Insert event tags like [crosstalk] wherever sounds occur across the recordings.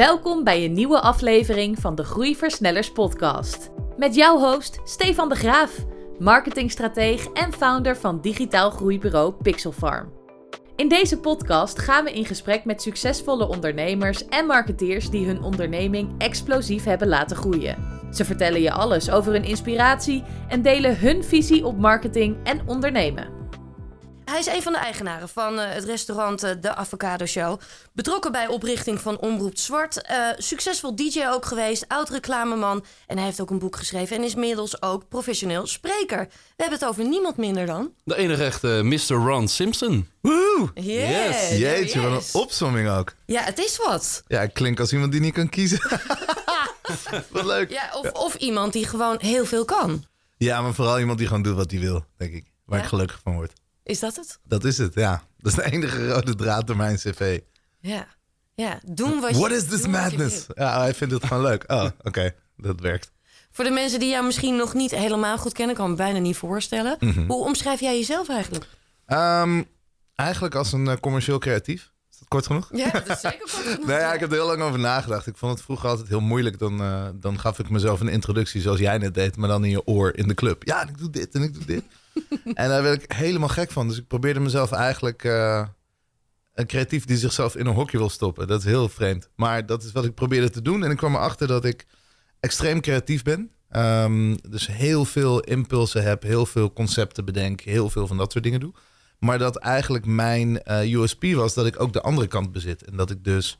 Welkom bij een nieuwe aflevering van de Groeiversnellers podcast. Met jouw host Stefan de Graaf, marketingstrateeg en founder van digitaal groeibureau Pixelfarm. In deze podcast gaan we in gesprek met succesvolle ondernemers en marketeers die hun onderneming explosief hebben laten groeien. Ze vertellen je alles over hun inspiratie en delen hun visie op marketing en ondernemen. Hij is een van de eigenaren van uh, het restaurant uh, De Avocado Show. Betrokken bij oprichting van Omroep Zwart. Uh, succesvol DJ ook geweest, oud reclameman. En hij heeft ook een boek geschreven en is inmiddels ook professioneel spreker. We hebben het over niemand minder dan... De enige echte Mr. Ron Simpson. Woe! Yes. Yes. Jeetje, wat een opzomming ook. Ja, het is wat. Ja, ik klink als iemand die niet kan kiezen. [laughs] wat leuk. Ja, of, of iemand die gewoon heel veel kan. Ja, maar vooral iemand die gewoon doet wat hij wil, denk ik. Waar Ja? ik gelukkig van word. Is dat het? Dat is het, ja. Dat is de enige rode draad door mijn cv. Ja. Ja, doen wat je What is this madness? Ja, hij vindt het gewoon leuk. Oh, oké. Dat werkt. Voor de mensen die jou misschien nog niet helemaal goed kennen, kan ik me bijna niet voorstellen. Mhm. Hoe omschrijf jij jezelf eigenlijk? Ehm, eigenlijk als een eh, commercieel creatief. Is dat kort genoeg? Ja, dat is zeker kort genoeg. [laughs] Nee, ja, ik heb er heel lang over nagedacht. Ik vond het vroeger altijd heel moeilijk. Dan, eh, dan gaf ik mezelf een introductie zoals jij net deed, maar dan in je oor in de club. Ja, en ik doe dit en ik doe dit. [laughs] en daar werd ik helemaal gek van. Dus ik probeerde mezelf eigenlijk eh, een creatief die zichzelf in een hokje wil stoppen. Dat is heel vreemd. Maar dat is wat ik probeerde te doen. En ik kwam erachter dat ik extreem creatief ben. Ehm, dus heel veel impulsen heb, heel veel concepten bedenk, heel veel van dat soort dingen doe. Maar dat eigenlijk mijn eh, USP was dat ik ook de andere kant bezit. En dat ik dus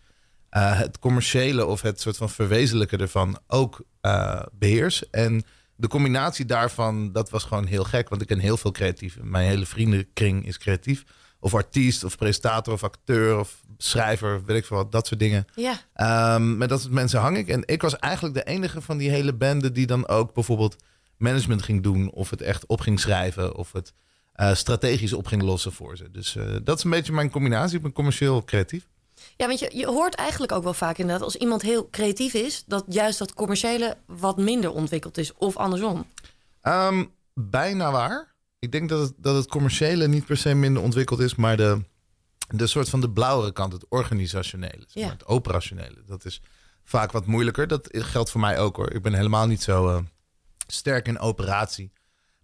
eh, het commerciële of het soort van verwezenlijken ervan ook eh, beheers. En de combinatie daarvan, dat was gewoon heel gek. Want ik ken heel veel creatieven. Mijn hele vriendenkring is creatief. Of artiest, of presentator, of acteur, of schrijver, weet ik veel wat. Dat soort dingen. Ja, Ehm, met dat soort mensen hang ik. En ik was eigenlijk de enige van die hele bende die dan ook bijvoorbeeld management ging doen. Of het echt op ging schrijven. Of het eh, strategisch op ging lossen voor ze. Dus eh, dat is een beetje mijn combinatie. Ik ben commercieel creatief. Ja want je, je hoort eigenlijk ook wel vaak inderdaad... als iemand heel creatief is... dat juist dat commerciële wat minder ontwikkeld is. Of andersom. Ehm, bijna waar. Ik denk dat het, dat het commerciële niet per se minder ontwikkeld is, maar de, de soort van de blauwere kant, het organisationele, zeg maar, Ja. het operationele. Dat is vaak wat moeilijker. Dat geldt voor mij ook hoor. Ik ben helemaal niet zo eh, sterk in operatie.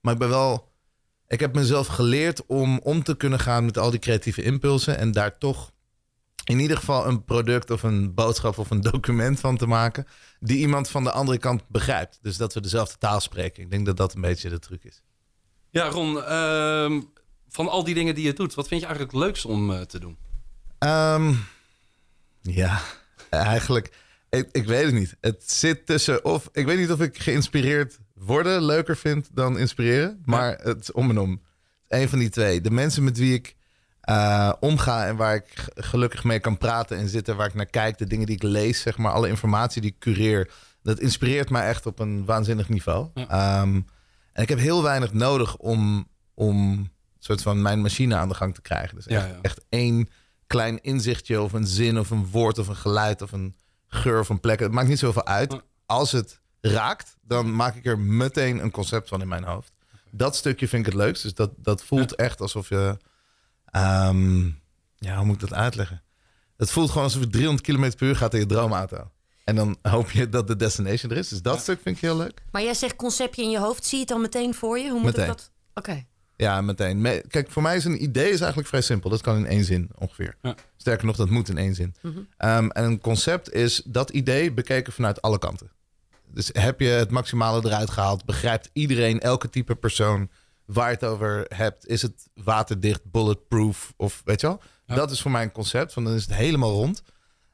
Maar ik ben wel. Ik heb mezelf geleerd om om te kunnen gaan met al die creatieve impulsen en daar toch in ieder geval een product of een boodschap of een document van te maken die iemand van de andere kant begrijpt. Dus dat we dezelfde taal spreken. Ik denk dat dat een beetje de truc is. Ja, Ron, ehm, van al die dingen die je doet, wat vind je eigenlijk het leukst om eh, te doen? Ehm, ja, [laughs] eigenlijk, ik, ik weet het niet. Het zit tussen of, ik weet niet of ik geïnspireerd worden leuker vind dan inspireren, maar het is om en om. Een van die twee. De mensen met wie ik eh, omga en waar ik gelukkig mee kan praten en zitten, waar ik naar kijk, de dingen die ik lees, zeg maar, alle informatie die ik cureer, dat inspireert mij echt op een waanzinnig niveau. Ja. Ehm, en ik heb heel weinig nodig om, om een soort van mijn machine aan de gang te krijgen. Dus echt, ja. echt één klein inzichtje of een zin of een woord of een geluid of een geur of een plek. Het maakt niet zoveel uit. Als het raakt, dan maak ik er meteen een concept van in mijn hoofd. Dat stukje vind ik het leukst. Dus dat, dat voelt echt alsof je... ehm, ja, hoe moet ik dat uitleggen? Het voelt gewoon alsof je 300 km per uur gaat in je droomauto. En dan hoop je dat de destination er is. Dus dat stuk vind ik heel leuk. Maar jij zegt conceptje in je hoofd. Zie je het dan meteen voor je? Hoe moet ik Meteen. dat... Oké. Ja, meteen. Me- Kijk, voor mij is een idee is eigenlijk vrij simpel. Dat kan in één zin ongeveer. Ja. Sterker nog, dat moet in één zin. Mhm. Ehm, en een concept is dat idee bekeken vanuit alle kanten. Dus heb je het maximale eruit gehaald? Begrijpt iedereen, elke type persoon waar je het over hebt? Is het waterdicht, bulletproof of weet je wel? Ja. Dat is voor mij een concept, want dan is het helemaal rond.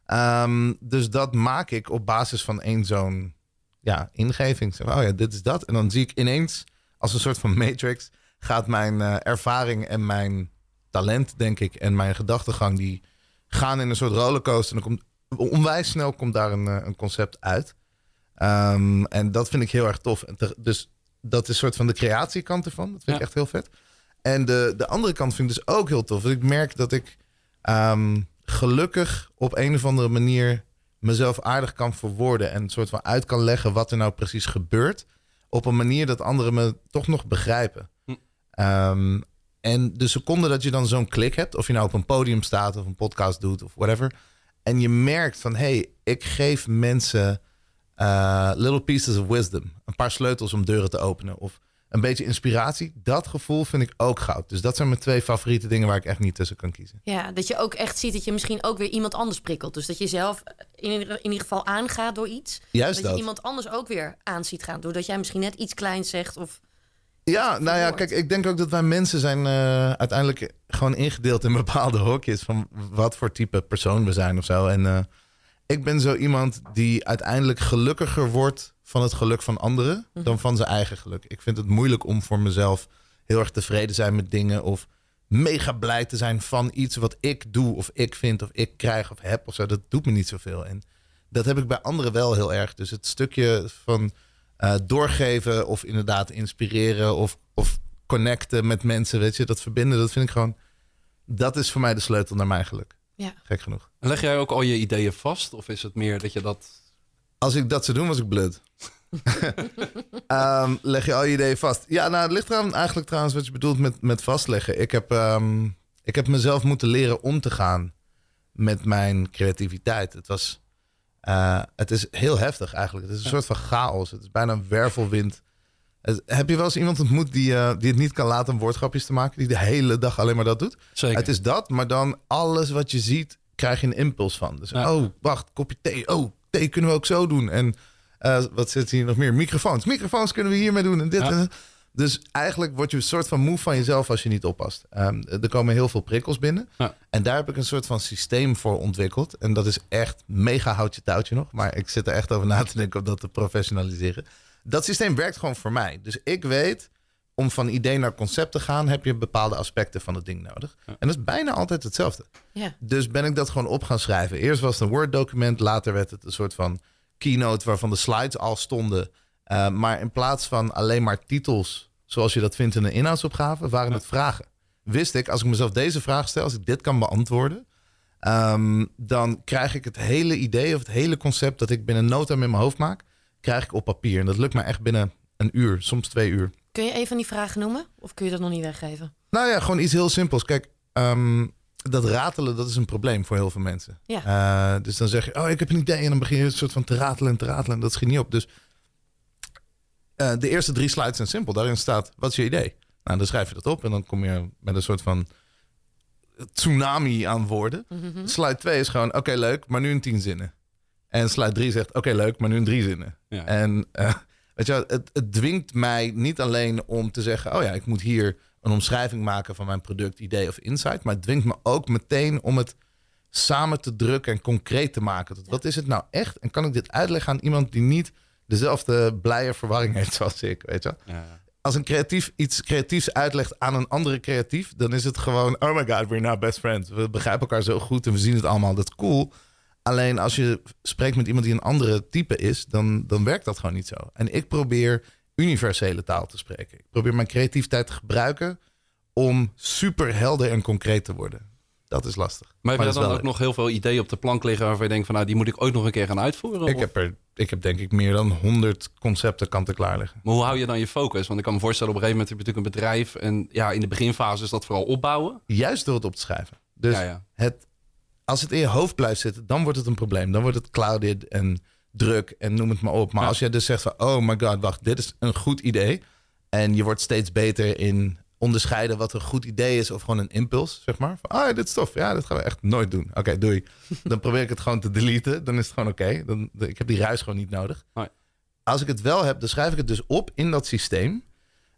Ehm, dus dat maak ik op basis van één zo'n ja, ingeving. Zeg, oh ja, dit is dat. En dan zie ik ineens, als een soort van matrix, gaat mijn eh, ervaring en mijn talent, denk ik, en mijn gedachtegang, die gaan in een soort rollercoaster. En dan komt onwijs snel komt daar een, eh, een concept uit. Ehm, en dat vind ik heel erg tof. En te- dus dat is een soort van de creatiekant ervan. Dat vind ik echt heel vet. En de, de andere kant vind ik dus ook heel tof. Want ik merk dat ik ehm, gelukkig op een of andere manier mezelf aardig kan verwoorden. En een soort van uit kan leggen wat er nou precies gebeurt. Op een manier dat anderen me toch nog begrijpen. Hm. Ehm, en de seconde dat je dan zo'n klik hebt, of je nou op een podium staat of een podcast doet of whatever. En je merkt van, hey, ik geef mensen uh, little pieces of wisdom. Een paar sleutels om deuren te openen. Of een beetje inspiratie. Dat gevoel vind ik ook goud. Dus dat zijn mijn twee favoriete dingen waar ik echt niet tussen kan kiezen. Ja, dat je ook echt ziet dat je misschien ook weer iemand anders prikkelt. Dus dat je zelf in, in ieder geval aangaat door iets. Juist dat. dat. je iemand anders ook weer aan ziet gaan. Doordat jij misschien net iets kleins zegt of... Ja, nou ja, kijk, ik denk ook dat wij mensen zijn uh, uiteindelijk gewoon ingedeeld in bepaalde hokjes van wat voor type persoon we zijn of zo. En uh, ik ben zo iemand die uiteindelijk gelukkiger wordt van het geluk van anderen Mhm. dan van zijn eigen geluk. Ik vind het moeilijk om voor mezelf heel erg tevreden te zijn met dingen of mega blij te zijn van iets wat ik doe of ik vind of ik krijg of heb of zo. Dat doet me niet zoveel. En dat heb ik bij anderen wel heel erg. Dus het stukje van uh, doorgeven of inderdaad inspireren of, of connecten met mensen, weet je, dat verbinden, dat vind ik gewoon, dat is voor mij de sleutel naar mijn geluk. Ja. Gek genoeg. En leg jij ook al je ideeën vast? Of is het meer dat je dat... Als ik dat zou doen, was ik blut. um, [laughs] leg je al je ideeën vast? Ja, nou, het ligt eraan eigenlijk trouwens wat je bedoelt met, met vastleggen. Ik heb, um, ik heb mezelf moeten leren om te gaan met mijn creativiteit. Het was... Uh, het is heel heftig eigenlijk. Het is een soort van chaos. Het is bijna een wervelwind. Het, heb je wel eens iemand ontmoet die, uh, die het niet kan laten om woordgrapjes te maken? Die de hele dag alleen maar dat doet? Zeker. Het is dat, maar dan alles wat je ziet, krijg je een impuls van. Dus, ja. oh, wacht, kopje thee. Oh, thee kunnen we ook zo doen. En uh, wat zit hier nog meer? Microfoons. Microfoons kunnen we hiermee doen en dit. Ja. En, dus eigenlijk word je een soort van moe van jezelf als je niet oppast. Um, er komen heel veel prikkels binnen. Ja. En daar heb ik een soort van systeem voor ontwikkeld. En dat is echt mega houtje touwtje nog. Maar ik zit er echt over na te denken om dat te professionaliseren. Dat systeem werkt gewoon voor mij. Dus ik weet, om van idee naar concept te gaan, heb je bepaalde aspecten van het ding nodig. Ja. En dat is bijna altijd hetzelfde. Ja. Dus ben ik dat gewoon op gaan schrijven. Eerst was het een Word-document, later werd het een soort van keynote waarvan de slides al stonden. Uh, maar in plaats van alleen maar titels, zoals je dat vindt in een inhoudsopgave, waren het vragen. Wist ik, als ik mezelf deze vraag stel, als ik dit kan beantwoorden, um, dan krijg ik het hele idee of het hele concept dat ik binnen nota met mijn hoofd maak, krijg ik op papier. En dat lukt me echt binnen een uur, soms twee uur. Kun je een van die vragen noemen? Of kun je dat nog niet weggeven? Nou ja, gewoon iets heel simpels. Kijk, um, dat ratelen, dat is een probleem voor heel veel mensen. Ja. Uh, dus dan zeg je, oh, ik heb een idee. En dan begin je een soort van te ratelen en te ratelen. En dat schiet niet op. Dus uh, de eerste drie slides zijn simpel. Daarin staat, wat is je idee? Nou, dan schrijf je dat op. En dan kom je met een soort van tsunami aan woorden. Mhm. Mm-hmm. Slide 2 is gewoon, oké, okay, leuk, maar nu in tien zinnen. En slide 3 zegt, oké, okay, leuk, maar nu in drie zinnen. Ja. En uh, weet je, het, het dwingt mij niet alleen om te zeggen, oh ja, ik moet hier een omschrijving maken van mijn product, idee of insight. Maar het dwingt me ook meteen om het samen te drukken en concreet te maken. Tot, wat is het nou echt? En kan ik dit uitleggen aan iemand die niet dezelfde blije verwarring heeft zoals ik, weet je? Ja. Als een creatief iets creatiefs uitlegt aan een andere creatief, dan is het gewoon, oh my god, we're now best friends. We begrijpen elkaar zo goed en we zien het allemaal. Dat is cool. Alleen als je spreekt met iemand die een andere type is, dan, dan werkt dat gewoon niet zo. En ik probeer universele taal te spreken. Ik probeer mijn creativiteit te gebruiken om super helder en concreet te worden. Dat is lastig. Maar heb je dan ook leuk. nog heel veel ideeën op de plank liggen waarvan je denkt van nou die moet ik ooit nog een keer gaan uitvoeren? Ik Of- heb, er, ik heb denk ik meer dan 100 concepten kant klaar liggen. Maar hoe hou je dan je focus? Want ik kan me voorstellen op een gegeven moment heb je natuurlijk een bedrijf en ja in de beginfase is dat vooral opbouwen. Juist door het op te schrijven. Dus Ja, ja. Het, als het in je hoofd blijft zitten, dan wordt het een probleem. Dan wordt het clouded en druk en noem het maar op. Maar Ja. als jij dus zegt van, oh my god, wacht, dit is een goed idee. En je wordt steeds beter in onderscheiden wat een goed idee is of gewoon een impuls, zeg maar. Van, ah, dit is tof. Ja, dat gaan we echt nooit doen. Oké, [laughs] doei. Dan probeer ik het gewoon te deleten. Dan is het gewoon oké. Dan Ik heb die ruis gewoon niet nodig. Als ik het wel heb, dan schrijf ik het dus op in dat systeem.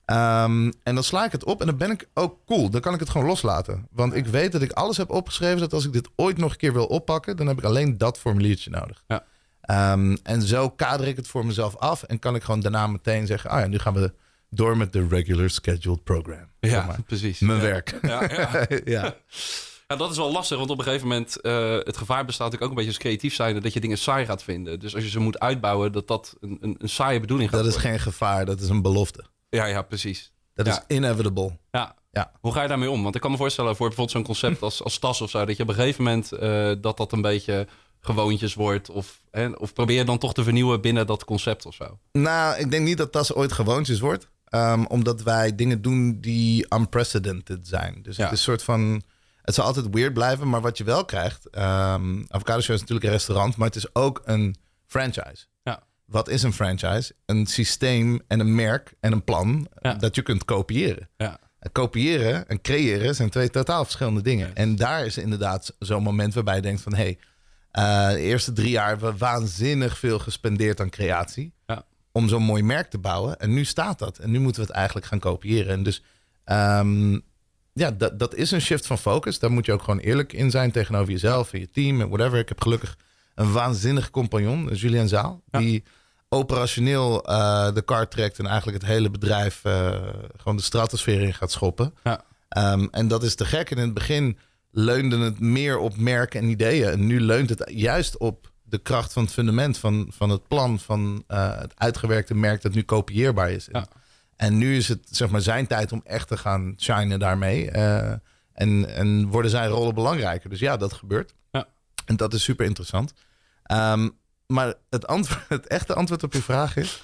Ehm, en dan sla ik het op en dan ben ik ook cool. Dan kan ik het gewoon loslaten. Want ik weet dat ik alles heb opgeschreven. Dat als ik dit ooit nog een keer wil oppakken, dan heb ik alleen dat formuliertje nodig. Ja. Ehm, en zo kader ik het voor mezelf af. En kan ik gewoon daarna meteen zeggen: Ah ja, nu gaan we door met de regular scheduled program. Ja, Zeg maar. precies. Mijn ja. werk. Ja, ja. [laughs] ja. Ja, dat is wel lastig, want op een gegeven moment... eh, het gevaar bestaat natuurlijk ook een beetje als creatief zijn... dat je dingen saai gaat vinden. Dus als je ze moet uitbouwen, dat dat een, een, een saaie bedoeling gaat Dat is geen gevaar, dat is een belofte. Ja, ja, precies. Dat is inevitable. Ja. Ja. Hoe ga je daarmee om? Want ik kan me voorstellen voor bijvoorbeeld zo'n concept als, als tas of zo... dat je op een gegeven moment eh, dat dat een beetje gewoontjes wordt... Of, hè, of probeer je dan toch te vernieuwen binnen dat concept of zo. Nou, ik denk niet dat tas ooit gewoontjes wordt. Ehm, omdat wij dingen doen die unprecedented zijn. Dus Ja. het is een soort van... Het zal altijd weird blijven, maar wat je wel krijgt... ehm Avocado Show is natuurlijk een restaurant, maar het is ook een franchise. Wat is een franchise? Een systeem en een merk en een plan Ja. dat je kunt kopiëren. Ja. En kopiëren en creëren zijn twee totaal verschillende dingen. En daar is inderdaad zo'n moment waarbij je denkt van... hé, hey, eh, de eerste drie jaar hebben we waanzinnig veel gespendeerd aan creatie... Ja. om zo'n mooi merk te bouwen. En nu staat dat. En nu moeten we het eigenlijk gaan kopiëren. En dus ehm, ja, dat, dat is een shift van focus. Daar moet je ook gewoon eerlijk in zijn tegenover jezelf en je team en whatever. Ik heb gelukkig een waanzinnig compagnon, Julian Zaal... Ja. die operationeel eh, de kar trekt en eigenlijk het hele bedrijf eh, gewoon de stratosfeer in gaat schoppen. Ja. Ehm, en dat is te gek. En in het begin leunde het meer op merken en ideeën. En nu leunt het juist op de kracht van het fundament van, van het plan van eh, het uitgewerkte merk dat nu kopieerbaar is. Ja. En nu is het zeg maar zijn tijd om echt te gaan shinen daarmee. En, en worden zijn rollen belangrijker. Dus ja, dat gebeurt. En dat is super interessant. Ehm, maar het, antwoord, het echte antwoord op je vraag is: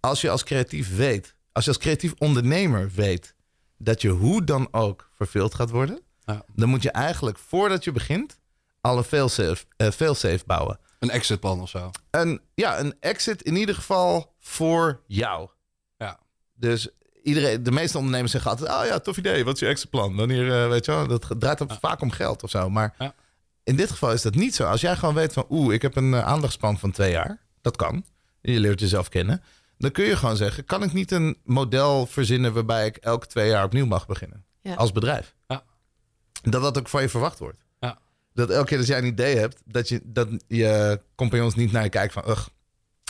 als je als creatief weet, als je als creatief ondernemer weet dat je hoe dan ook verveeld gaat worden, Ja. dan moet je eigenlijk voordat je begint al een failsafe, failsafe bouwen. Een exitplan of zo. Een, ja, een exit in ieder geval voor jou. Ja. Dus iedereen, de meeste ondernemers zeggen altijd: Oh ja, tof idee, wat is je exitplan? Wanneer, eh, weet je wel, dat draait vaak om geld of zo. Maar Ja. In dit geval is dat niet zo. Als jij gewoon weet van, oeh, ik heb een eh, aandachtspan van twee jaar. Dat kan. Je leert jezelf kennen. Dan kun je gewoon zeggen, kan ik niet een model verzinnen waarbij ik elke twee jaar opnieuw mag beginnen? Ja. Als bedrijf. Ja. Dat dat ook van je verwacht wordt. Ja. Dat elke keer dat jij een idee hebt, dat je, dat je compagnons niet naar je kijken van, ugh,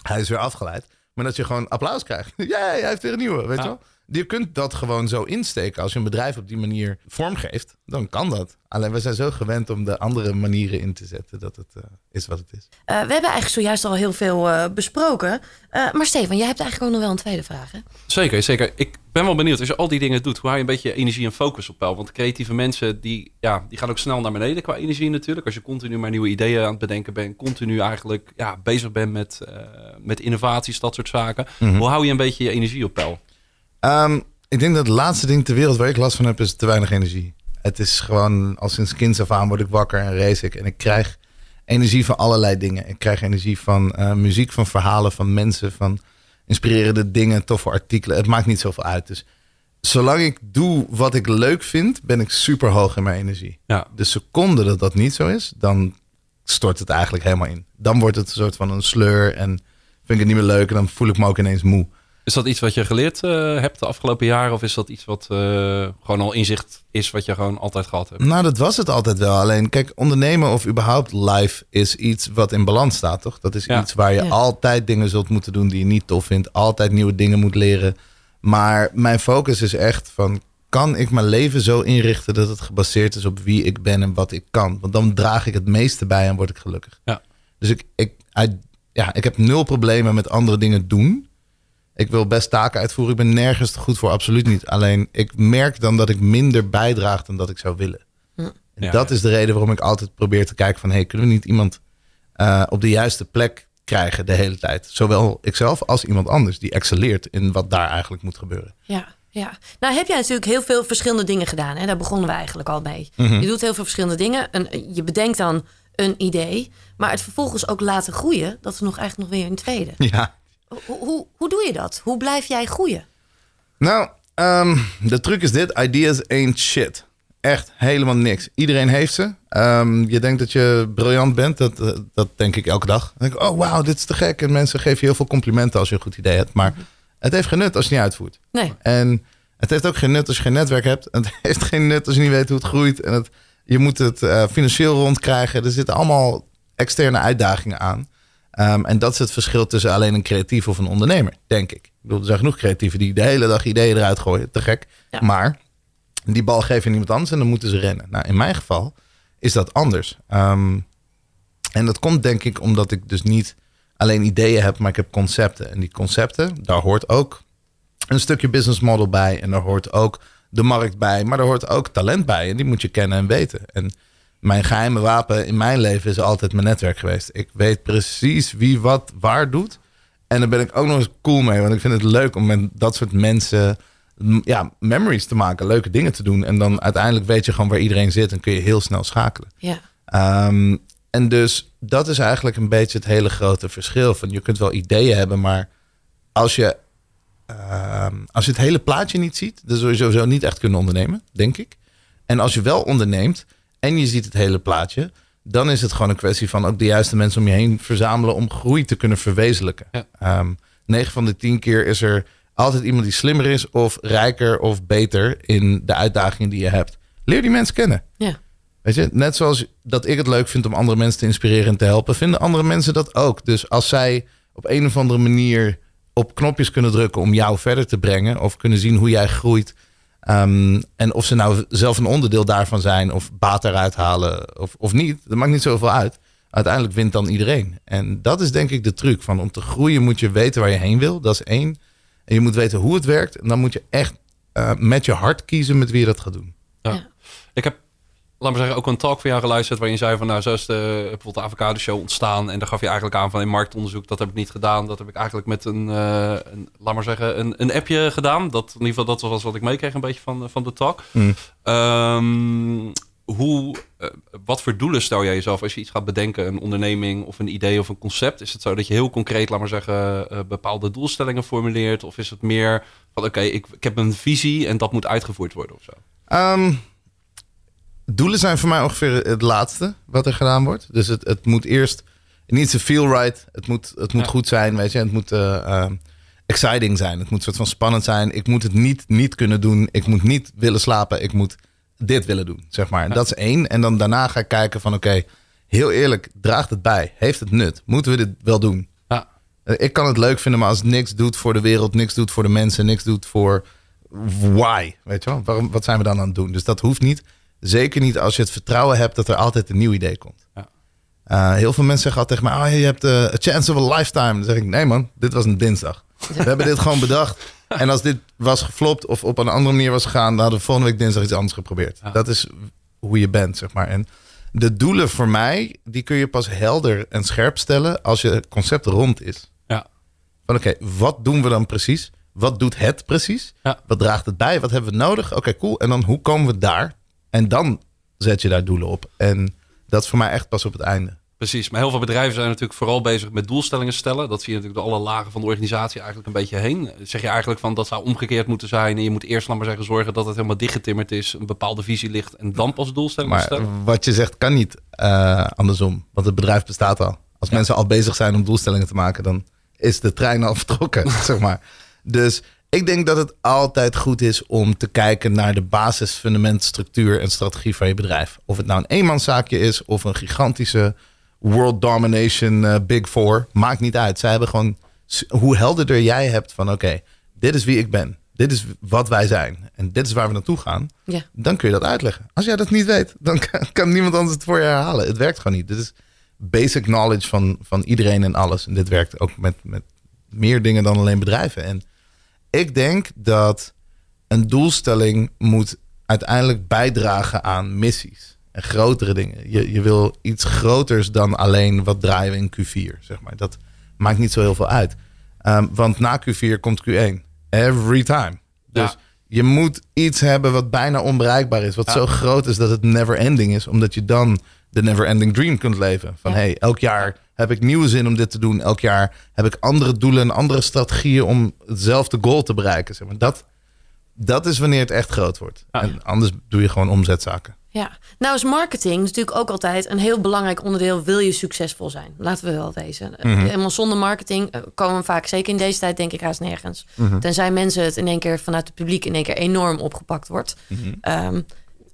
hij is weer afgeleid. Maar dat je gewoon applaus krijgt. [laughs] Ja, hij heeft weer een nieuwe, weet Ja. je wel? Je kunt dat gewoon zo insteken. Als je een bedrijf op die manier vormgeeft, dan kan dat. Alleen we zijn zo gewend om de andere manieren in te zetten dat het eh, is wat het is. Eh, we hebben eigenlijk zojuist al heel veel eh, besproken. Eh, maar Stefan, jij hebt eigenlijk ook nog wel een tweede vraag. Hè? Zeker, zeker. Ik ben wel benieuwd, als je al die dingen doet, hoe hou je een beetje energie en focus op peil? Want creatieve mensen, die, ja, die gaan ook snel naar beneden qua energie natuurlijk. Als je continu maar nieuwe ideeën aan het bedenken bent, continu eigenlijk ja, bezig bent met, eh, met innovaties, dat soort zaken. Mhm. Hoe hou je een beetje je energie op peil? Ehm, ik denk dat het laatste ding ter wereld waar ik last van heb, is te weinig energie. Het is gewoon, al sinds kinds af aan word ik wakker en race ik. En ik krijg energie van allerlei dingen. Ik krijg energie van eh, muziek, van verhalen, van mensen, van inspirerende dingen, toffe artikelen. Het maakt niet zoveel uit. Dus zolang ik doe wat ik leuk vind, ben ik super hoog in mijn energie. Ja. De seconde dat dat niet zo is, dan stort het eigenlijk helemaal in. Dan wordt het een soort van een sleur en vind ik het niet meer leuk en dan voel ik me ook ineens moe. Is dat iets wat je geleerd eh, hebt de afgelopen jaren? Of is dat iets wat eh, gewoon al inzicht is wat je gewoon altijd gehad hebt? Nou, dat was het altijd wel. Alleen, kijk, ondernemen of überhaupt life is iets wat in balans staat, toch? Dat is Ja. iets waar je Ja. altijd dingen zult moeten doen die je niet tof vindt. Altijd nieuwe dingen moet leren. Maar mijn focus is echt van, kan ik mijn leven zo inrichten dat het gebaseerd is op wie ik ben en wat ik kan? Want dan draag ik het meeste bij en word ik gelukkig. Ja. Dus ik, ik, I- ja, ik heb nul problemen met andere dingen doen. Ik wil best taken uitvoeren. Ik ben nergens te goed voor, absoluut niet. Alleen ik merk dan dat ik minder bijdraag dan dat ik zou willen. En Ja, dat ja. is de reden waarom ik altijd probeer te kijken van... hey, kunnen we niet iemand eh, op de juiste plek krijgen de hele tijd? Zowel ikzelf als iemand anders die excelleert in wat daar eigenlijk moet gebeuren. Ja, ja. Nou heb jij natuurlijk heel veel verschillende dingen gedaan. Hè? Daar begonnen we eigenlijk al mee. Mhm. Je doet heel veel verschillende dingen. En je bedenkt dan een idee. Maar het vervolgens ook laten groeien. Dat is nog eigenlijk nog weer een tweede. Ja. Hoe, hoe, hoe doe je dat? Hoe blijf jij groeien? Nou, ehm, de truc is dit. Ideas ain't shit. Echt helemaal niks. Iedereen heeft ze. Ehm, je denkt dat je briljant bent. Dat, eh, dat denk ik elke dag. Dan denk ik, oh wauw, dit is te gek. En mensen geven je heel veel complimenten als je een goed idee hebt. Maar het heeft geen nut als je het niet uitvoert. Nee. En het heeft ook geen nut als je geen netwerk hebt. Het [laughs] heeft geen nut als je niet weet hoe het groeit. En het, je moet het eh, financieel rondkrijgen. Er zitten allemaal externe uitdagingen aan. Ehm, en dat is het verschil tussen alleen een creatief of een ondernemer, denk ik. Ik bedoel, er zijn genoeg creatieven die de hele dag ideeën eruit gooien. Te gek. Ja. Maar die bal geven iemand anders en dan moeten ze rennen. Nou, in mijn geval is dat anders. Ehm, en dat komt denk ik omdat ik dus niet alleen ideeën heb, maar ik heb concepten. En die concepten, daar hoort ook een stukje business model bij. En daar hoort ook de markt bij. Maar daar hoort ook talent bij. En die moet je kennen en weten. En mijn geheime wapen in mijn leven is altijd mijn netwerk geweest. Ik weet precies wie wat waar doet. En daar ben ik ook nog eens cool mee. Want ik vind het leuk om met dat soort mensen ja, memories te maken, leuke dingen te doen. En dan uiteindelijk weet je gewoon waar iedereen zit en kun je heel snel schakelen. Ja. Ehm, en dus dat is eigenlijk een beetje het hele grote verschil. Van je kunt wel ideeën hebben, maar als je, ehm, als je het hele plaatje niet ziet, dan zul je sowieso niet echt kunnen ondernemen, denk ik. En als je wel onderneemt en je ziet het hele plaatje, dan is het gewoon een kwestie van ook de juiste mensen om je heen verzamelen om groei te kunnen verwezenlijken. Ja. Ehm, 9 van de 10 keer is er altijd iemand die slimmer is of rijker of beter in de uitdagingen die je hebt. Leer die mensen kennen. Ja. Weet je, net zoals dat ik het leuk vind om andere mensen te inspireren en te helpen, vinden andere mensen dat ook. Dus als zij op een of andere manier op knopjes kunnen drukken om jou verder te brengen, of kunnen zien hoe jij groeit, ehm, en of ze nou zelf een onderdeel daarvan zijn, of baat eruit halen, of, of niet, dat maakt niet zoveel uit. Uiteindelijk wint dan iedereen. En dat is denk ik de truc. Van om te groeien moet je weten waar je heen wil. Dat is één. En je moet weten hoe het werkt. En dan moet je echt eh, met je hart kiezen met wie je dat gaat doen. Ja. Ja. Ik heb, laat maar zeggen, ook een talk van jou geluisterd... waarin je zei van, nou, zo is de, bijvoorbeeld de Avocado Show ontstaan... en daar gaf je eigenlijk aan van, in marktonderzoek, dat heb ik niet gedaan. Dat heb ik eigenlijk met een, eh, een laat maar zeggen, een, een appje gedaan. Dat, in ieder geval, dat was wat ik meekreeg een beetje van, van de talk. Mm. Ehm, hoe, eh, wat voor doelen stel jij jezelf als je iets gaat bedenken? Een onderneming of een idee of een concept? Is het zo dat je heel concreet, laat maar zeggen, eh, bepaalde doelstellingen formuleert? Of is het meer van, oké, ik, ik heb een visie en dat moet uitgevoerd worden of zo? Ehm, doelen zijn voor mij ongeveer het laatste wat er gedaan wordt. Dus het, het moet eerst... It needs to feel right. Het moet, het moet Ja. goed zijn, weet je. Het moet eh, ehm, exciting zijn. Het moet soort van spannend zijn. Ik moet het niet niet kunnen doen. Ik moet niet willen slapen. Ik moet dit willen doen, zeg maar. En Dat is één. En dan daarna ga ik kijken van... Oké, heel eerlijk, draagt het bij? Heeft het nut? Moeten we dit wel doen? Ja. Eh, Ik kan het leuk vinden, maar als het niks doet voor de wereld, niks doet voor de mensen, niks doet voor why, weet je wel? Waarom, wat zijn we dan aan het doen? Dus dat hoeft niet. Zeker niet als je het vertrouwen hebt dat er altijd een nieuw idee komt. Ja. Eh, heel veel mensen zeggen altijd tegen mij, oh, je hebt eh, a chance of a lifetime. Dan zeg ik, nee man, dit was een dinsdag. We hebben dit gewoon bedacht. En als dit was geflopt of op een andere manier was gegaan, dan hadden we volgende week dinsdag iets anders geprobeerd. Ja. Dat is hoe je bent, zeg maar. En de doelen voor mij, die kun je pas helder en scherp stellen als je concept rond is. Ja. Van oké, wat doen we dan precies? Wat doet het precies? Ja. Wat draagt het bij? Wat hebben we nodig? Oké, cool. En dan hoe komen we daar? En dan zet je daar doelen op. En dat is voor mij echt pas op het einde. Precies, maar heel veel bedrijven zijn natuurlijk vooral bezig met doelstellingen stellen. Dat zie je natuurlijk door alle lagen van de organisatie eigenlijk een beetje heen. Zeg je eigenlijk van dat zou omgekeerd moeten zijn. En je moet eerst, laat maar zeggen, zorgen dat het helemaal dichtgetimmerd is. Een bepaalde visie ligt en dan pas doelstellingen Maar stellen. wat je zegt kan niet eh, andersom. Want het bedrijf bestaat al. Als mensen al bezig zijn om doelstellingen te maken, dan is de trein al [laughs] vertrokken, [laughs] zeg maar. Dus ik denk dat het altijd goed is om te kijken naar de basis, fundament, structuur en strategie van je bedrijf. Of het nou een eenmanszaakje is of een gigantische world domination eh, big four, maakt niet uit. Zij hebben gewoon hoe helderder jij hebt van oké, dit is wie ik ben. Dit is wat wij zijn. En dit is waar we naartoe gaan Ja. dan kun je dat uitleggen. Als jij dat niet weet, dan kan, kan niemand anders het voor je herhalen. Het werkt gewoon niet. Dit is basic knowledge van, van iedereen en alles. En dit werkt ook met, met meer dingen dan alleen bedrijven. En ik denk dat een doelstelling moet uiteindelijk bijdragen aan missies. En grotere dingen. Je, je wil iets groters dan alleen wat draaien we in Q4. Zeg maar. Dat maakt niet zo heel veel uit. Ehm, want na Q4 komt Q1. Every time. Dus Ja. je moet iets hebben wat bijna onbereikbaar is. Wat Ja. zo groot is dat het never ending is. Omdat je dan de never ending dream kunt leven. Van Ja. hey, elk jaar heb ik nieuwe zin om dit te doen. Elk jaar heb ik andere doelen en andere strategieën om hetzelfde goal te bereiken. Zeg maar. dat, dat is wanneer het echt groot wordt. Ja. En anders doe je gewoon omzetzaken. Ja, nou is marketing natuurlijk ook altijd een heel belangrijk onderdeel. Wil je succesvol zijn? Laten we wel wezen. Mhm. Helemaal zonder marketing eh, komen we vaak, zeker in deze tijd, denk ik, haast nergens. Mhm. Tenzij mensen het in één keer vanuit het publiek in één keer enorm opgepakt wordt. Mhm. Ehm,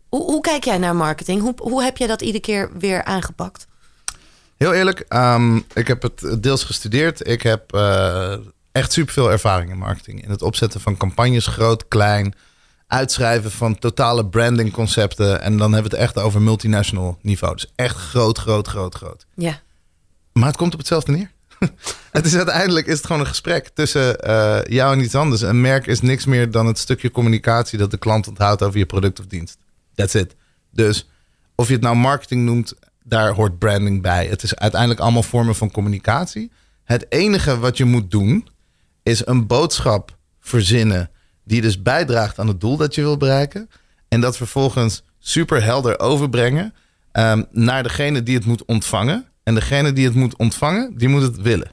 hoe, hoe kijk jij naar marketing? Hoe, hoe heb jij dat iedere keer weer aangepakt? Heel eerlijk, ehm, ik heb het deels gestudeerd. Ik heb eh, echt superveel ervaring in marketing. In het opzetten van campagnes, groot, klein. Uitschrijven van totale brandingconcepten. En dan hebben we het echt over multinational niveau. Dus echt groot, groot, groot, groot. Ja, Maar het komt op hetzelfde neer. [laughs] het is uiteindelijk is het gewoon een gesprek tussen eh, jou en iets anders. Een merk is niks meer dan het stukje communicatie dat de klant onthoudt over je product of dienst. That's it. Dus of je het nou marketing noemt, daar hoort branding bij. Het is uiteindelijk allemaal vormen van communicatie. Het enige wat je moet doen, is een boodschap verzinnen die dus bijdraagt aan het doel dat je wil bereiken. En dat vervolgens super helder overbrengen ehm, naar degene die het moet ontvangen. En degene die het moet ontvangen, die moet het willen.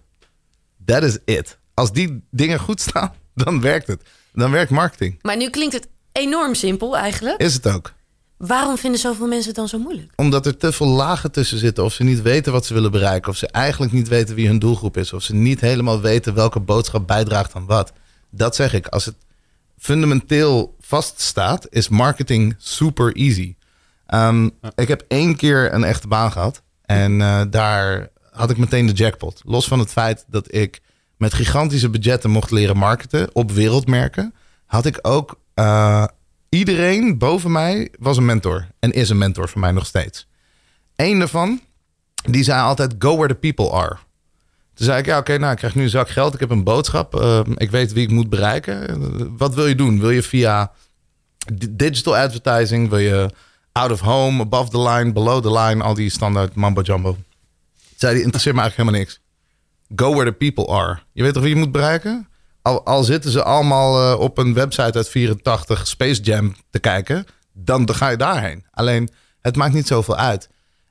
That is it. Als die dingen goed staan, [laughs] dan werkt het. Dan werkt marketing. Maar nu klinkt het enorm simpel eigenlijk. Is het ook. Waarom vinden zoveel mensen het dan zo moeilijk? Omdat er te veel lagen tussen zitten. Of ze niet weten wat ze willen bereiken. Of ze eigenlijk niet weten wie hun doelgroep is. Of ze niet helemaal weten welke boodschap bijdraagt aan wat. Dat zeg ik. Als het fundamenteel vaststaat, is marketing super easy. Um, Ik heb één keer een echte baan gehad. En uh, daar had ik meteen de jackpot. Los van het feit dat ik met gigantische budgetten mocht leren marketen op wereldmerken, had ik ook uh, iedereen boven mij was een mentor en is een mentor voor mij nog steeds. Eén daarvan, die zei altijd: Go where the people are. Toen zei ik: Ja, oké, nou, ik krijg nu een zak geld. Ik heb een boodschap. Uh, ik weet wie ik moet bereiken. Wat wil je doen? Wil je via digital advertising? Wil je out of home, above the line, below the line? Al die standaard mambo jumbo. Zei die interesseert me eigenlijk helemaal niks. Go where the people are. Je weet toch wie je moet bereiken? Al, zitten ze allemaal uh, op een website uit 84 Space Jam te kijken, dan, dan ga je daarheen. Alleen, het maakt niet zoveel uit.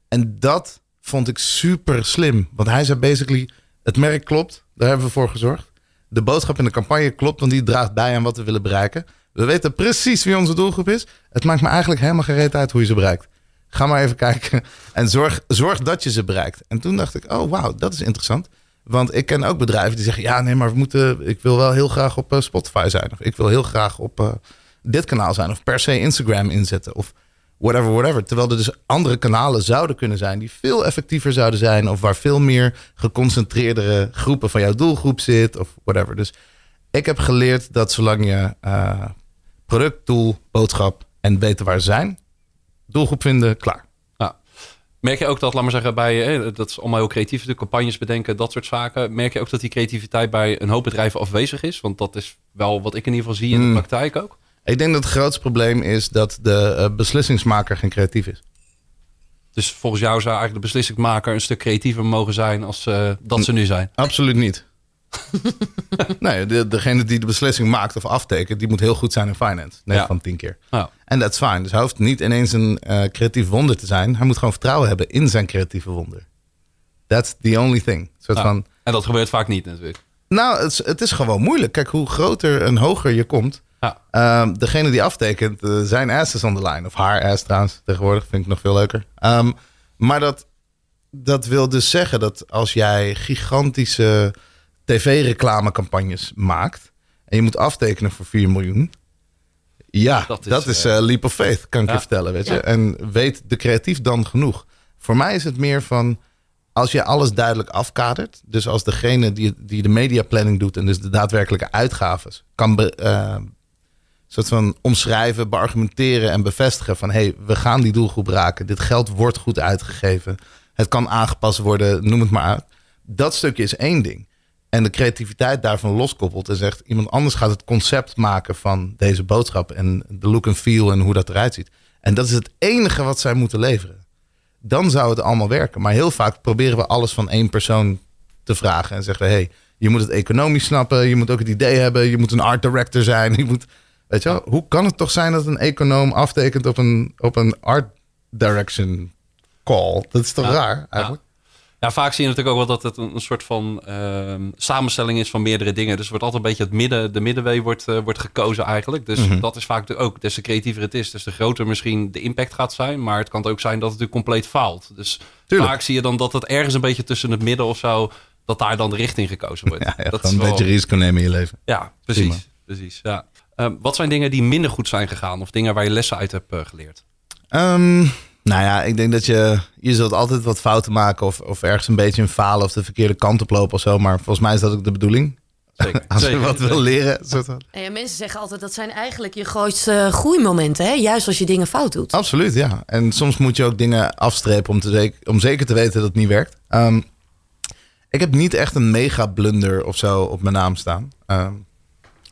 En dat vond ik super slim. Want hij zei basically, het merk klopt, daar hebben we voor gezorgd. De boodschap in de campagne klopt, want die draagt bij aan wat we willen bereiken. We weten precies wie onze doelgroep is. Het maakt me eigenlijk helemaal gereed uit hoe je ze bereikt. Ga maar even kijken [laughs] en zorg, zorg dat je ze bereikt. En toen dacht ik, oh wauw, dat is interessant. Want ik ken ook bedrijven die zeggen: ja, nee, maar we moeten. Ik wil wel heel graag op uh, Spotify zijn. Of ik wil heel graag op uh, dit kanaal zijn. Of per se Instagram inzetten. Of whatever, whatever. Terwijl er dus andere kanalen zouden kunnen zijn die veel effectiever zouden zijn. Of waar veel meer geconcentreerdere groepen van jouw doelgroep zit. Of whatever. Dus ik heb geleerd dat zolang je uh, product, doel, boodschap en weten waar ze zijn, doelgroep vinden, klaar. Merk je ook dat, laat maar zeggen, bij, dat is allemaal heel creatief, de campagnes bedenken, dat soort zaken. Merk je ook dat die creativiteit bij een hoop bedrijven afwezig is? Want dat is wel wat ik in ieder geval zie in de Hmm. praktijk ook. Ik denk dat het grootste probleem is dat de uh, beslissingsmaker geen creatief is. Dus volgens jou zou eigenlijk de beslissingmaker een stuk creatiever mogen zijn als uh, dat ze nu zijn? Absoluut niet. [laughs] nee, de, degene die de beslissing maakt of aftekent, die moet heel goed zijn in finance. 9 ja. van 10 keer. En dat is fijn. Dus hij hoeft niet ineens een uh, creatief wonder te zijn. Hij moet gewoon vertrouwen hebben in zijn creatieve wonder. That's the only thing. Soort van, en dat gebeurt vaak niet natuurlijk. Nou, het is, het is gewoon moeilijk. Kijk, hoe groter en hoger je komt, ja. um, degene die aftekent, uh, zijn ass is on the line. Of haar ass trouwens, tegenwoordig vind ik nog veel leuker. Um, maar dat, dat wil dus zeggen dat als jij gigantische tv-reclamecampagnes maakt en je moet aftekenen voor 4 miljoen. Ja, dat is, dat is uh, leap of faith, kan ik ja. je vertellen. Weet je? Ja. En weet de creatief dan genoeg? Voor mij is het meer van als je alles duidelijk afkadert. Dus als degene die, die de mediaplanning doet en dus de daadwerkelijke uitgaves kan be, uh, soort van omschrijven, beargumenteren en bevestigen van hé, hey, we gaan die doelgroep raken. Dit geld wordt goed uitgegeven. Het kan aangepast worden, noem het maar uit. Dat stukje is één ding en de creativiteit daarvan loskoppelt en zegt iemand anders gaat het concept maken van deze boodschap en de look en feel en hoe dat eruit ziet. En dat is het enige wat zij moeten leveren. Dan zou het allemaal werken. Maar heel vaak proberen we alles van één persoon te vragen en zeggen we hey, je moet het economisch snappen, je moet ook het idee hebben, je moet een art director zijn, [laughs] je moet, weet je wel, hoe kan het toch zijn dat een econoom aftekent op een, op een art direction call? Dat is toch ja, raar eigenlijk? Ja. Ja, vaak zie je natuurlijk ook wel dat het een, een soort van uh, samenstelling is van meerdere dingen. Dus er wordt altijd een beetje het midden, de middenwee wordt, uh, wordt gekozen eigenlijk. Dus mm-hmm. dat is vaak ook, des te creatiever het is, des te groter misschien de impact gaat zijn. Maar het kan ook zijn dat het natuurlijk compleet faalt. Dus Tuurlijk. vaak zie je dan dat het ergens een beetje tussen het midden of zo, dat daar dan de richting gekozen wordt. [laughs] Ja, ja dat gewoon een wel... beetje risico nemen in je leven. Ja, precies. Prima. precies ja. Uh, wat zijn dingen die minder goed zijn gegaan of dingen waar je lessen uit hebt uh, geleerd? Um... Nou ja, ik denk dat je... Je zult altijd wat fouten maken of, of ergens een beetje in falen... of de verkeerde kant op lopen of zo. Maar volgens mij is dat ook de bedoeling. Zeker. [laughs] Als Zeker. je wat wil leren. En ja, mensen zeggen altijd dat zijn eigenlijk je grootste groeimomenten. Hè? Juist als je dingen fout doet. Absoluut, ja. En soms moet je ook dingen afstrepen om, te zeker, om zeker te weten dat het niet werkt. Um, ik heb niet echt een mega blunder of zo op mijn naam staan. Um,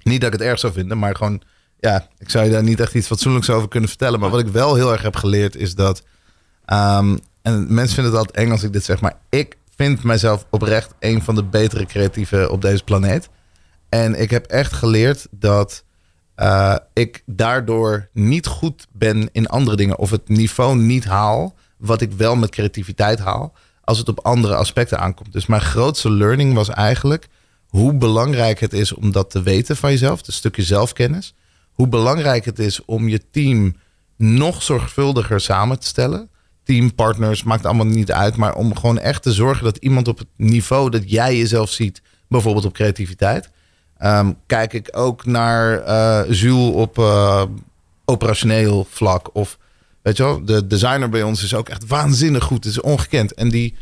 niet dat ik het erg zou vinden, maar gewoon ja, ik zou je daar niet echt iets fatsoenlijks over kunnen vertellen. Maar wat ik wel heel erg heb geleerd is dat. Um, en mensen vinden het altijd eng als ik dit zeg, maar ik vind mijzelf oprecht een van de betere creatieven op deze planeet. En ik heb echt geleerd dat eh, ik daardoor niet goed ben in andere dingen. Of het niveau niet haal wat ik wel met creativiteit haal. Als het op andere aspecten aankomt. Dus mijn grootste learning was eigenlijk hoe belangrijk het is om dat te weten van jezelf. Een stukje zelfkennis. Hoe belangrijk het is om je team nog zorgvuldiger samen te stellen. Teampartners maakt allemaal niet uit. Maar om gewoon echt te zorgen dat iemand op het niveau dat jij jezelf ziet. Bijvoorbeeld op creativiteit. Ehm, kijk ik ook naar uh, Jules op uh, operationeel vlak. Of weet je wel, de designer bij ons is ook echt waanzinnig goed. Het is ongekend. En die,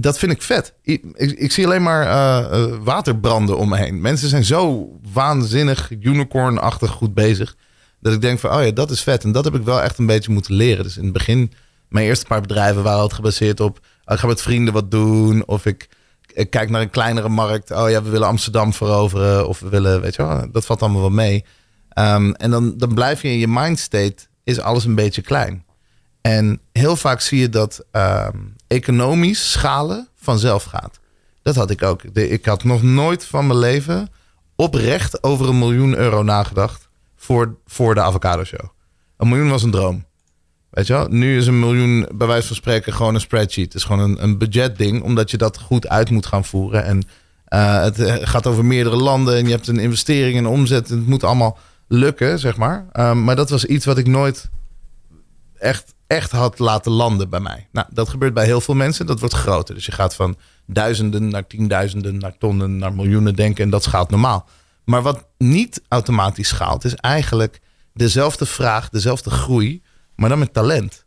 dat vind ik vet. Ik, ik, zie alleen maar uh, waterbranden om me heen. Mensen zijn zo waanzinnig unicorn-achtig goed bezig. Dat ik denk van, oh ja, dat is vet. En dat heb ik wel echt een beetje moeten leren. Dus in het begin, mijn eerste paar bedrijven waren altijd gebaseerd op... Oh, ik ga met vrienden wat doen. Of ik, kijk naar een kleinere markt. Oh ja, we willen Amsterdam veroveren. Of we willen, weet je wel, dat valt allemaal wel mee. Um, en dan, dan blijf je in je mindstate, is alles een beetje klein. En heel vaak zie je dat um, economisch schalen vanzelf gaat. Dat had ik ook. ik had nog nooit van mijn leven oprecht over een miljoen euro nagedacht voor, voor de avocado show. Een miljoen was een droom. Weet je wel? Nu is een miljoen bij wijze van spreken gewoon een spreadsheet. Het is gewoon een, een budgetding, omdat je dat goed uit moet gaan voeren. En uh, het eh, gaat over meerdere landen en je hebt een investering en omzet. Het moet allemaal lukken, zeg maar. Um, maar dat was iets wat ik nooit echt, echt had laten landen bij mij. Nou, dat gebeurt bij heel veel mensen. Dat wordt groter. Dus je gaat van duizenden naar tienduizenden, naar tonnen, naar miljoenen denken. En dat schaalt normaal. Maar wat niet automatisch schaalt, is eigenlijk dezelfde vraag, dezelfde groei, maar dan met talent.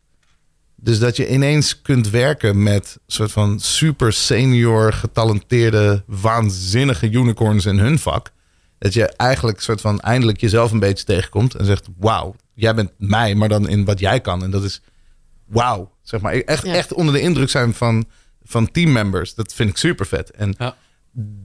Dus dat je ineens kunt werken met soort van super senior, getalenteerde, waanzinnige unicorns in hun vak. Dat je eigenlijk soort van eindelijk jezelf een beetje tegenkomt en zegt: Wauw, jij bent mij, maar dan in wat jij kan. En dat is wauw. Zeg maar, echt, echt onder de indruk zijn van, van teammembers. Dat vind ik super vet. En ja.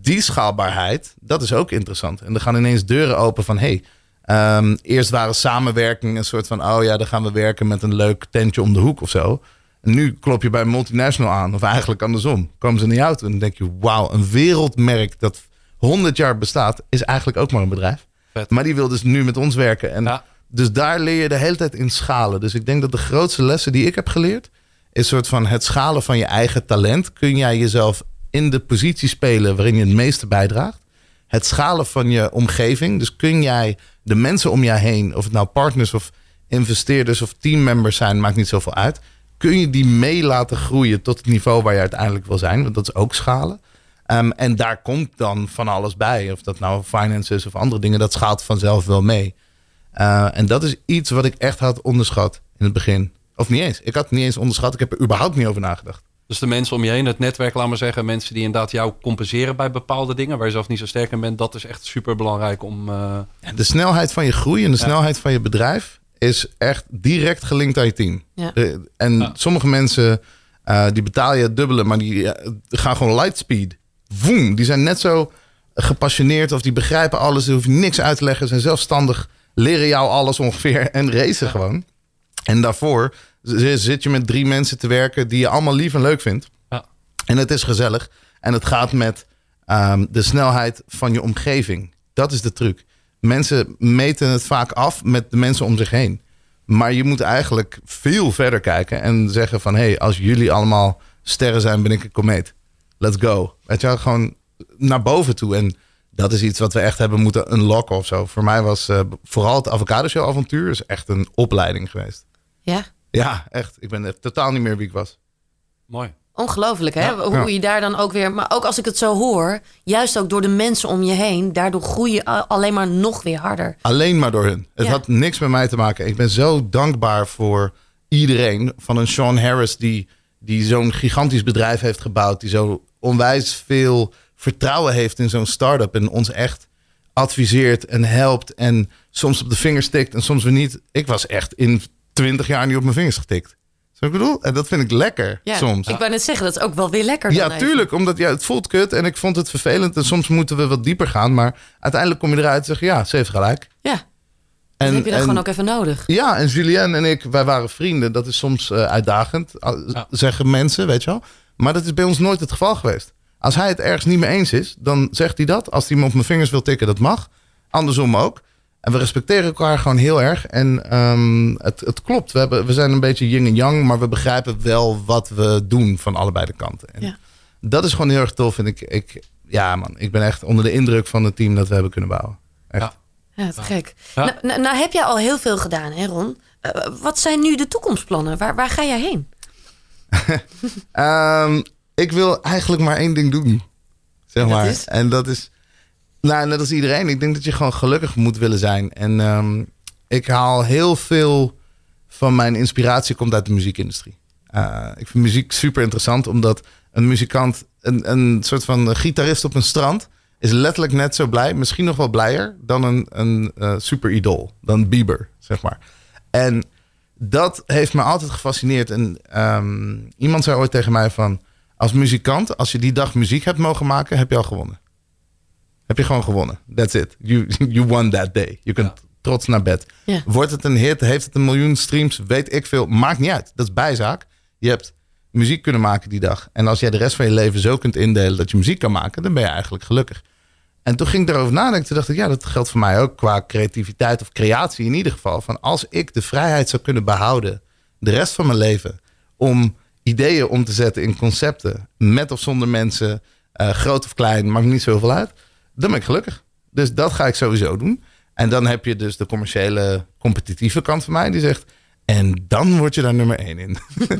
die schaalbaarheid, dat is ook interessant. En er gaan ineens deuren open van: hey, um, eerst waren samenwerking een soort van: oh ja, dan gaan we werken met een leuk tentje om de hoek of zo. En nu klop je bij een multinational aan, of eigenlijk andersom. Komen ze naar jou toe en dan denk je: wauw, een wereldmerk dat 100 jaar bestaat, is eigenlijk ook maar een bedrijf. Vet. Maar die wil dus nu met ons werken. En ja. Dus daar leer je de hele tijd in schalen. Dus ik denk dat de grootste lessen die ik heb geleerd, is soort van het schalen van je eigen talent. Kun jij jezelf in de positie spelen waarin je het meeste bijdraagt? Het schalen van je omgeving. Dus kun jij de mensen om je heen, of het nou partners of investeerders of teammembers zijn, maakt niet zoveel uit. Kun je die mee laten groeien tot het niveau waar je uiteindelijk wil zijn? Want dat is ook schalen. Um, en daar komt dan van alles bij. Of dat nou finance is of andere dingen, dat schaalt vanzelf wel mee. Uh, en dat is iets wat ik echt had onderschat in het begin. Of niet eens. Ik had het niet eens onderschat. Ik heb er überhaupt niet over nagedacht. Dus de mensen om je heen, het netwerk, laat maar zeggen, mensen die inderdaad jou compenseren bij bepaalde dingen, waar je zelf niet zo sterk in bent, dat is echt super belangrijk om. Uh... De snelheid van je groei en de snelheid van je bedrijf is echt direct gelinkt aan je team. Ja. en sommige mensen uh, die betaal je het dubbele, maar die gaan gewoon lightspeed. Woem, die zijn net zo gepassioneerd of die begrijpen alles, die hoef je niks uit te leggen, zijn zelfstandig leren jou alles ongeveer en racen gewoon. En daarvoor zit je met drie mensen te werken die je allemaal lief en leuk vindt. Ja. En het is gezellig. En het gaat met um, de snelheid van je omgeving. Dat is de truc. Mensen meten het vaak af met de mensen om zich heen. Maar je moet eigenlijk veel verder kijken en zeggen van... hé, hey, als jullie allemaal sterren zijn, ben ik een komeet. Let's go. Weet je wel, gewoon naar boven toe. En dat is iets wat we echt hebben moeten unlocken of zo. Voor mij was uh, vooral het avocado show avontuur is echt een opleiding geweest. Ja? Ja, echt. Ik ben totaal niet meer wie ik was. Mooi. Ongelooflijk, hè? Hoe je daar dan ook weer... Maar ook als ik het zo hoor, juist ook door de mensen om je heen... daardoor groei je alleen maar nog weer harder. Alleen maar door hun. Het had niks met mij te maken. Ik ben zo dankbaar voor iedereen. Van een Sean Harris die, die zo'n gigantisch bedrijf heeft gebouwd... die zo onwijs veel vertrouwen heeft in zo'n start-up en ons echt adviseert en helpt en soms op de vingers tikt en soms weer niet. Ik was echt in twintig jaar niet op mijn vingers getikt. Zo ik bedoel? En dat vind ik lekker ja, soms. Ik wou net zeggen, dat is ook wel weer lekker. Ja, tuurlijk. Omdat ja, het voelt kut en ik vond het vervelend. En soms moeten we wat dieper gaan. Maar uiteindelijk kom je eruit en zeg je, ja, ze heeft gelijk. Ja. En, heb je dat gewoon ook even nodig. Ja, en Julien en ik, wij waren vrienden. Dat is soms uh, uitdagend, zeggen mensen, weet je wel. Maar dat is bij ons nooit het geval geweest. Als hij het ergens niet mee eens is, dan zegt hij dat. Als hij me op mijn vingers wil tikken, dat mag. Andersom ook. En we respecteren elkaar gewoon heel erg. En ehm, het, het klopt. We, hebben, we zijn een beetje yin en yang, maar we begrijpen wel wat we doen van allebei de kanten. En Ja. Dat is gewoon heel erg tof. En ik, ik, ja, man, ik ben echt onder de indruk van het team dat we hebben kunnen bouwen. Echt. Ja. Ja, te gek. Ja. Nou, nou, nou heb jij al heel veel gedaan, hè Ron? Eh, wat zijn nu de toekomstplannen? Waar, waar ga jij heen? [laughs] Ehm, ik wil eigenlijk maar één ding doen. Zeg En dat maar. is? En dat is. Nou, net als iedereen. Ik denk dat je gewoon gelukkig moet willen zijn. En ehm, ik haal heel veel van mijn inspiratie komt uit de muziekindustrie. Eh, ik vind muziek super interessant, omdat een muzikant, een, een soort van gitarist op een strand, is letterlijk net zo blij, misschien nog wel blijer, dan een, een eh, super idool, dan Bieber, zeg maar. En dat heeft me altijd gefascineerd. En ehm, iemand zei ooit tegen mij van... als muzikant, als je die dag muziek hebt mogen maken... heb je al gewonnen. Heb je gewoon gewonnen. That's it. You, [laughs] you won that day. Je kunt Ja. trots naar bed. Ja. Wordt het een hit? Heeft het een miljoen streams? Weet ik veel. Maakt niet uit. Dat is bijzaak. Je hebt muziek kunnen maken die dag. En als jij de rest van je leven zo kunt indelen... dat je muziek kan maken, dan ben je eigenlijk gelukkig. En toen ging ik daarover nadenken. Toen dacht ik, ja, dat geldt voor mij ook qua creativiteit of creatie in ieder geval. Van als ik de vrijheid zou kunnen behouden, de rest van mijn leven, om ideeën om te zetten in concepten, met of zonder mensen, eh, groot of klein, maakt niet zoveel uit, dan ben ik gelukkig. Dus dat ga ik sowieso doen. En dan heb je dus de commerciële, competitieve kant van mij die zegt, en dan word je daar nummer één in.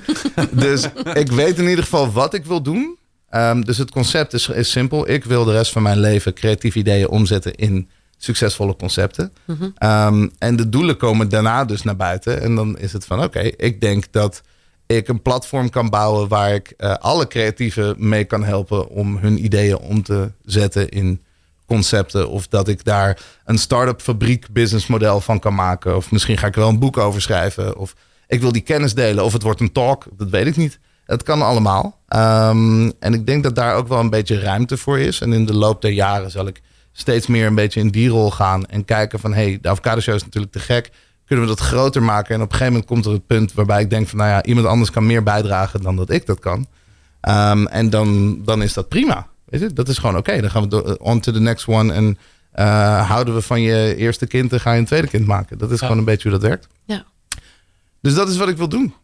[laughs] dus ik weet in ieder geval wat ik wil doen. Ehm, dus het concept is, is simpel. Ik wil de rest van mijn leven creatieve ideeën omzetten in succesvolle concepten. Ehm, en de doelen komen daarna dus naar buiten. En dan is het van oké, ik denk dat ik een platform kan bouwen waar ik eh, alle creatieven mee kan helpen om hun ideeën om te zetten in concepten. Of dat ik daar een start-up fabriek businessmodel van kan maken. Of misschien ga ik wel een boek over schrijven. Of ik wil die kennis delen. Of het wordt een talk. Dat weet ik niet. Het kan allemaal. Ehm, en ik denk dat daar ook wel een beetje ruimte voor is. En in de loop der jaren zal ik steeds meer een beetje in die rol gaan. En kijken van, hey, de avocado is natuurlijk te gek. Kunnen we dat groter maken? En op een gegeven moment komt er het punt waarbij ik denk van, nou ja, iemand anders kan meer bijdragen dan dat ik dat kan. Ehm, en dan, dan is dat prima. Weet je? Dat is gewoon oké. Dan gaan we door- on to the next one. En eh, houden we van je eerste kind en ga je een tweede kind maken. Dat is gewoon een beetje hoe dat werkt. Ja. Dus dat is wat ik wil doen.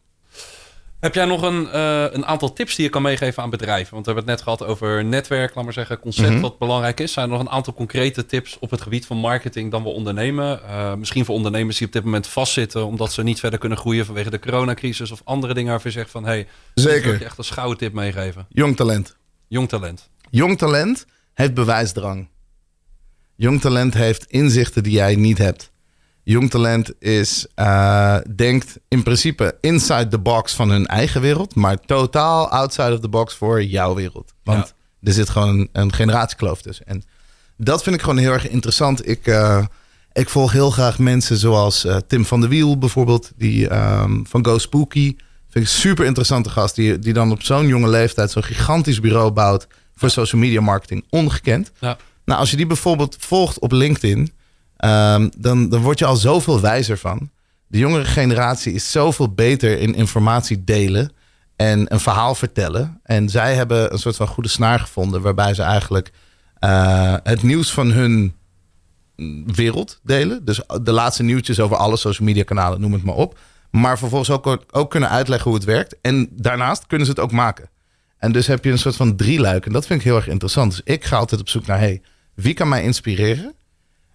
Heb jij nog een, eh, een aantal tips die je kan meegeven aan bedrijven? Want we hebben het net gehad over netwerk, laat maar zeggen, concept Mhm. wat belangrijk is. Zijn er nog een aantal concrete tips op het gebied van marketing dan we ondernemen? Eh, misschien voor ondernemers die op dit moment vastzitten omdat ze niet verder kunnen groeien vanwege de coronacrisis of andere dingen waarvan je zegt van, hey, wil ik Zeker. je echt een schouwe tip meegeven. Jong talent. Jong talent. Jong talent heeft bewijsdrang. Jong talent heeft inzichten die jij niet hebt. Jong talent is, eh, denkt in principe inside the box van hun eigen wereld, maar totaal outside of the box voor jouw wereld. Want er zit gewoon een, een generatiekloof tussen. En dat vind ik gewoon heel erg interessant. Ik, eh, ik volg heel graag mensen zoals eh, Tim van der Wiel bijvoorbeeld, die ehm, van Go Spooky. Vind ik een super interessante gast, die, die dan op zo'n jonge leeftijd zo'n gigantisch bureau bouwt voor social media marketing. Ongekend. Ja. Nou, als je die bijvoorbeeld volgt op LinkedIn, ehm, dan, dan word je al zoveel wijzer van. De jongere generatie is zoveel beter in informatie delen en een verhaal vertellen. En zij hebben een soort van goede snaar gevonden, waarbij ze eigenlijk eh, het nieuws van hun wereld delen. Dus de laatste nieuwtjes over alle social media kanalen, noem het maar op. Maar vervolgens ook, ook kunnen uitleggen hoe het werkt. En daarnaast kunnen ze het ook maken. En dus heb je een soort van drieluik. En dat vind ik heel erg interessant. Dus ik ga altijd op zoek naar, hey, wie kan mij inspireren?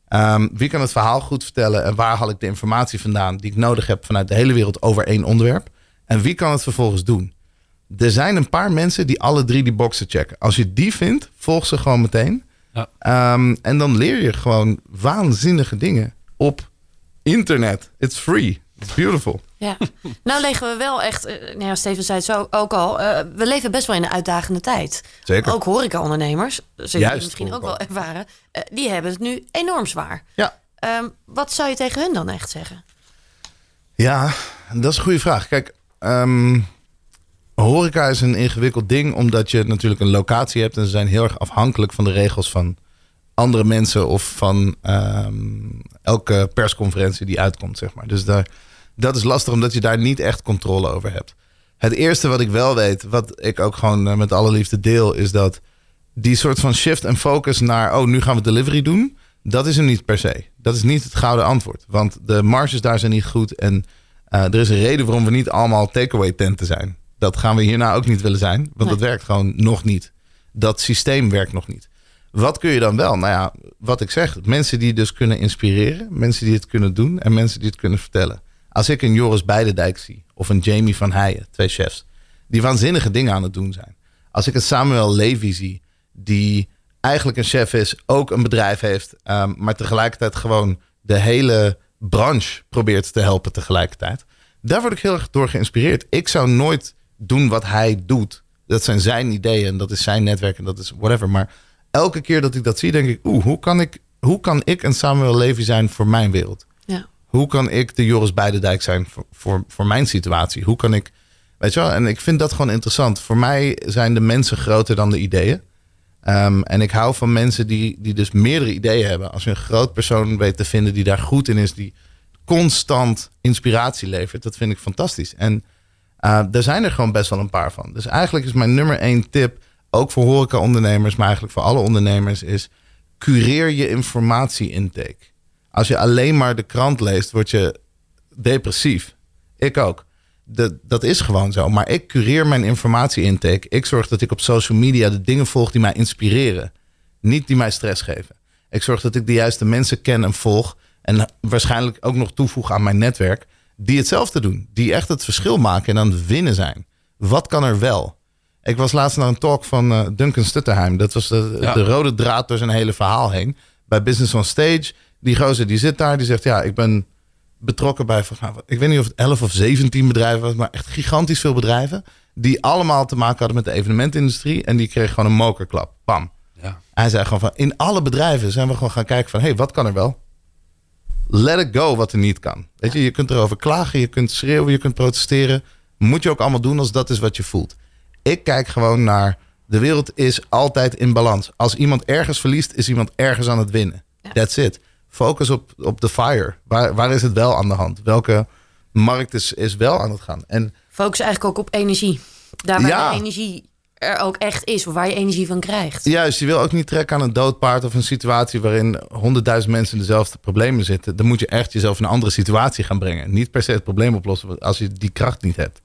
Ehm, wie kan het verhaal goed vertellen? En waar haal ik de informatie vandaan die ik nodig heb vanuit de hele wereld over één onderwerp? En wie kan het vervolgens doen? Er zijn een paar mensen die alle drie die boxen checken. Als je die vindt, volg ze gewoon meteen. Ja. Ehm, en dan leer je gewoon waanzinnige dingen op internet. It's free. It's beautiful. Ja, nou leggen we wel echt, eh, nou ja, Steven zei het zo ook al, eh, we leven best wel in een uitdagende tijd. Zeker. Ook horeca-ondernemers, zullen jullie Juist, misschien ook ik wel ervaren, eh, die hebben het nu enorm zwaar. Ja. Ehm, wat zou je tegen hun dan echt zeggen? Ja, dat is een goede vraag. Kijk, ehm, horeca is een ingewikkeld ding omdat je natuurlijk een locatie hebt en ze zijn heel erg afhankelijk van de regels van andere mensen of van ehm, elke persconferentie die uitkomt, zeg maar. Dus daar, dat is lastig omdat je daar niet echt controle over hebt. Het eerste wat ik wel weet, wat ik ook gewoon eh, met alle liefde deel, is dat die soort van shift en focus naar, oh, nu gaan we delivery doen. Dat is hem niet per se. Dat is niet het gouden antwoord. Want de marges daar zijn niet goed. En uh, er is een reden waarom we niet allemaal takeaway tenten zijn. Dat gaan we hierna ook niet willen zijn. Want dat werkt gewoon nog niet. Dat systeem werkt nog niet. Wat kun je dan wel? Nou ja, wat ik zeg. Mensen die dus kunnen inspireren. Mensen die het kunnen doen. En mensen die het kunnen vertellen. Als ik een Joris Beidendijk zie. Of een Jamie van Heijen. Twee chefs. Die waanzinnige dingen aan het doen zijn. Als ik een Samuel Levy zie. Die eigenlijk een chef is. Ook een bedrijf heeft. Um, maar tegelijkertijd gewoon de hele branche probeert te helpen tegelijkertijd. Daar word ik heel erg door geïnspireerd. Ik zou nooit doen wat hij doet. Dat zijn zijn ideeën en dat is zijn netwerk en dat is whatever. Maar elke keer dat ik dat zie, denk ik, oeh, hoe kan ik, hoe kan ik een Samuel Levy zijn voor mijn wereld? Hoe kan ik de Joris Beidendijk zijn voor, voor, voor mijn situatie? Hoe kan ik, weet je wel? En ik vind dat gewoon interessant. Voor mij zijn de mensen groter dan de ideeën. Um, en ik hou van mensen die, die dus meerdere ideeën hebben. Als je een groot persoon weet te vinden die daar goed in is, die constant inspiratie levert, dat vind ik fantastisch. En daar zijn er gewoon best wel een paar van. Dus eigenlijk is mijn nummer één tip, ook voor horeca-ondernemers, maar eigenlijk voor alle ondernemers, is cureer je informatie-intake. Als je alleen maar de krant leest, word je depressief. Ik ook. De, dat is gewoon zo. Maar ik cureer mijn informatie-intake. Ik zorg dat ik op social media de dingen volg die mij inspireren. Niet die mij stress geven. Ik zorg dat ik de juiste mensen ken en volg. En waarschijnlijk ook nog toevoeg aan mijn netwerk. Die hetzelfde doen. Die echt het verschil maken en aan het winnen zijn. Wat kan er wel? Ik was laatst naar een talk van uh, Duncan Stutterheim. Dat was de, de, rode draad door zijn hele verhaal heen. Bij Business on Stage. Die gozer die zit daar. Die zegt ja, ik ben betrokken bij, ik weet niet of het 11 of 17 bedrijven was, maar echt gigantisch veel bedrijven. Die allemaal te maken hadden met de evenementindustrie. En die kregen gewoon een mokerklap. Pam. Ja. Hij zei gewoon van, in alle bedrijven zijn we gewoon gaan kijken van, hé, hey, wat kan er wel? Let it go wat er niet kan. Weet je, je kunt erover klagen, je kunt schreeuwen, je kunt protesteren. Moet je ook allemaal doen als dat is wat je voelt. Ik kijk gewoon naar, de wereld is altijd in balans. Als iemand ergens verliest, is iemand ergens aan het winnen. That's it focus op, op de fire. Waar, waar is het wel aan de hand? Welke markt is, is wel aan het gaan? En, focus eigenlijk ook op energie. Daar waar de energie er ook echt is, of waar je energie van krijgt. Juist, je wil ook niet trekken aan een doodpaard of een situatie waarin honderdduizend mensen in dezelfde problemen zitten. Dan moet je echt jezelf in een andere situatie gaan brengen. Niet per se het probleem oplossen als je die kracht niet hebt.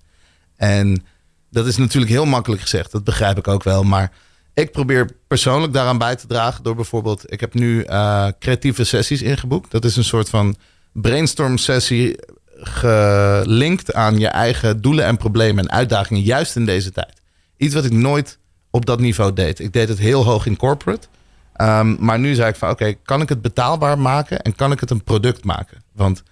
En dat is natuurlijk heel makkelijk gezegd, dat begrijp ik ook wel. Maar ik probeer persoonlijk daaraan bij te dragen door bijvoorbeeld, ik heb nu uh, creatieve sessies ingeboekt. Dat is een soort van brainstorm sessie gelinkt aan je eigen doelen en problemen en uitdagingen, juist in deze tijd. Iets wat ik nooit op dat niveau deed. Ik deed het heel hoog in corporate. Um, maar nu zei ik van oké, kan ik het betaalbaar maken en kan ik het een product maken? Want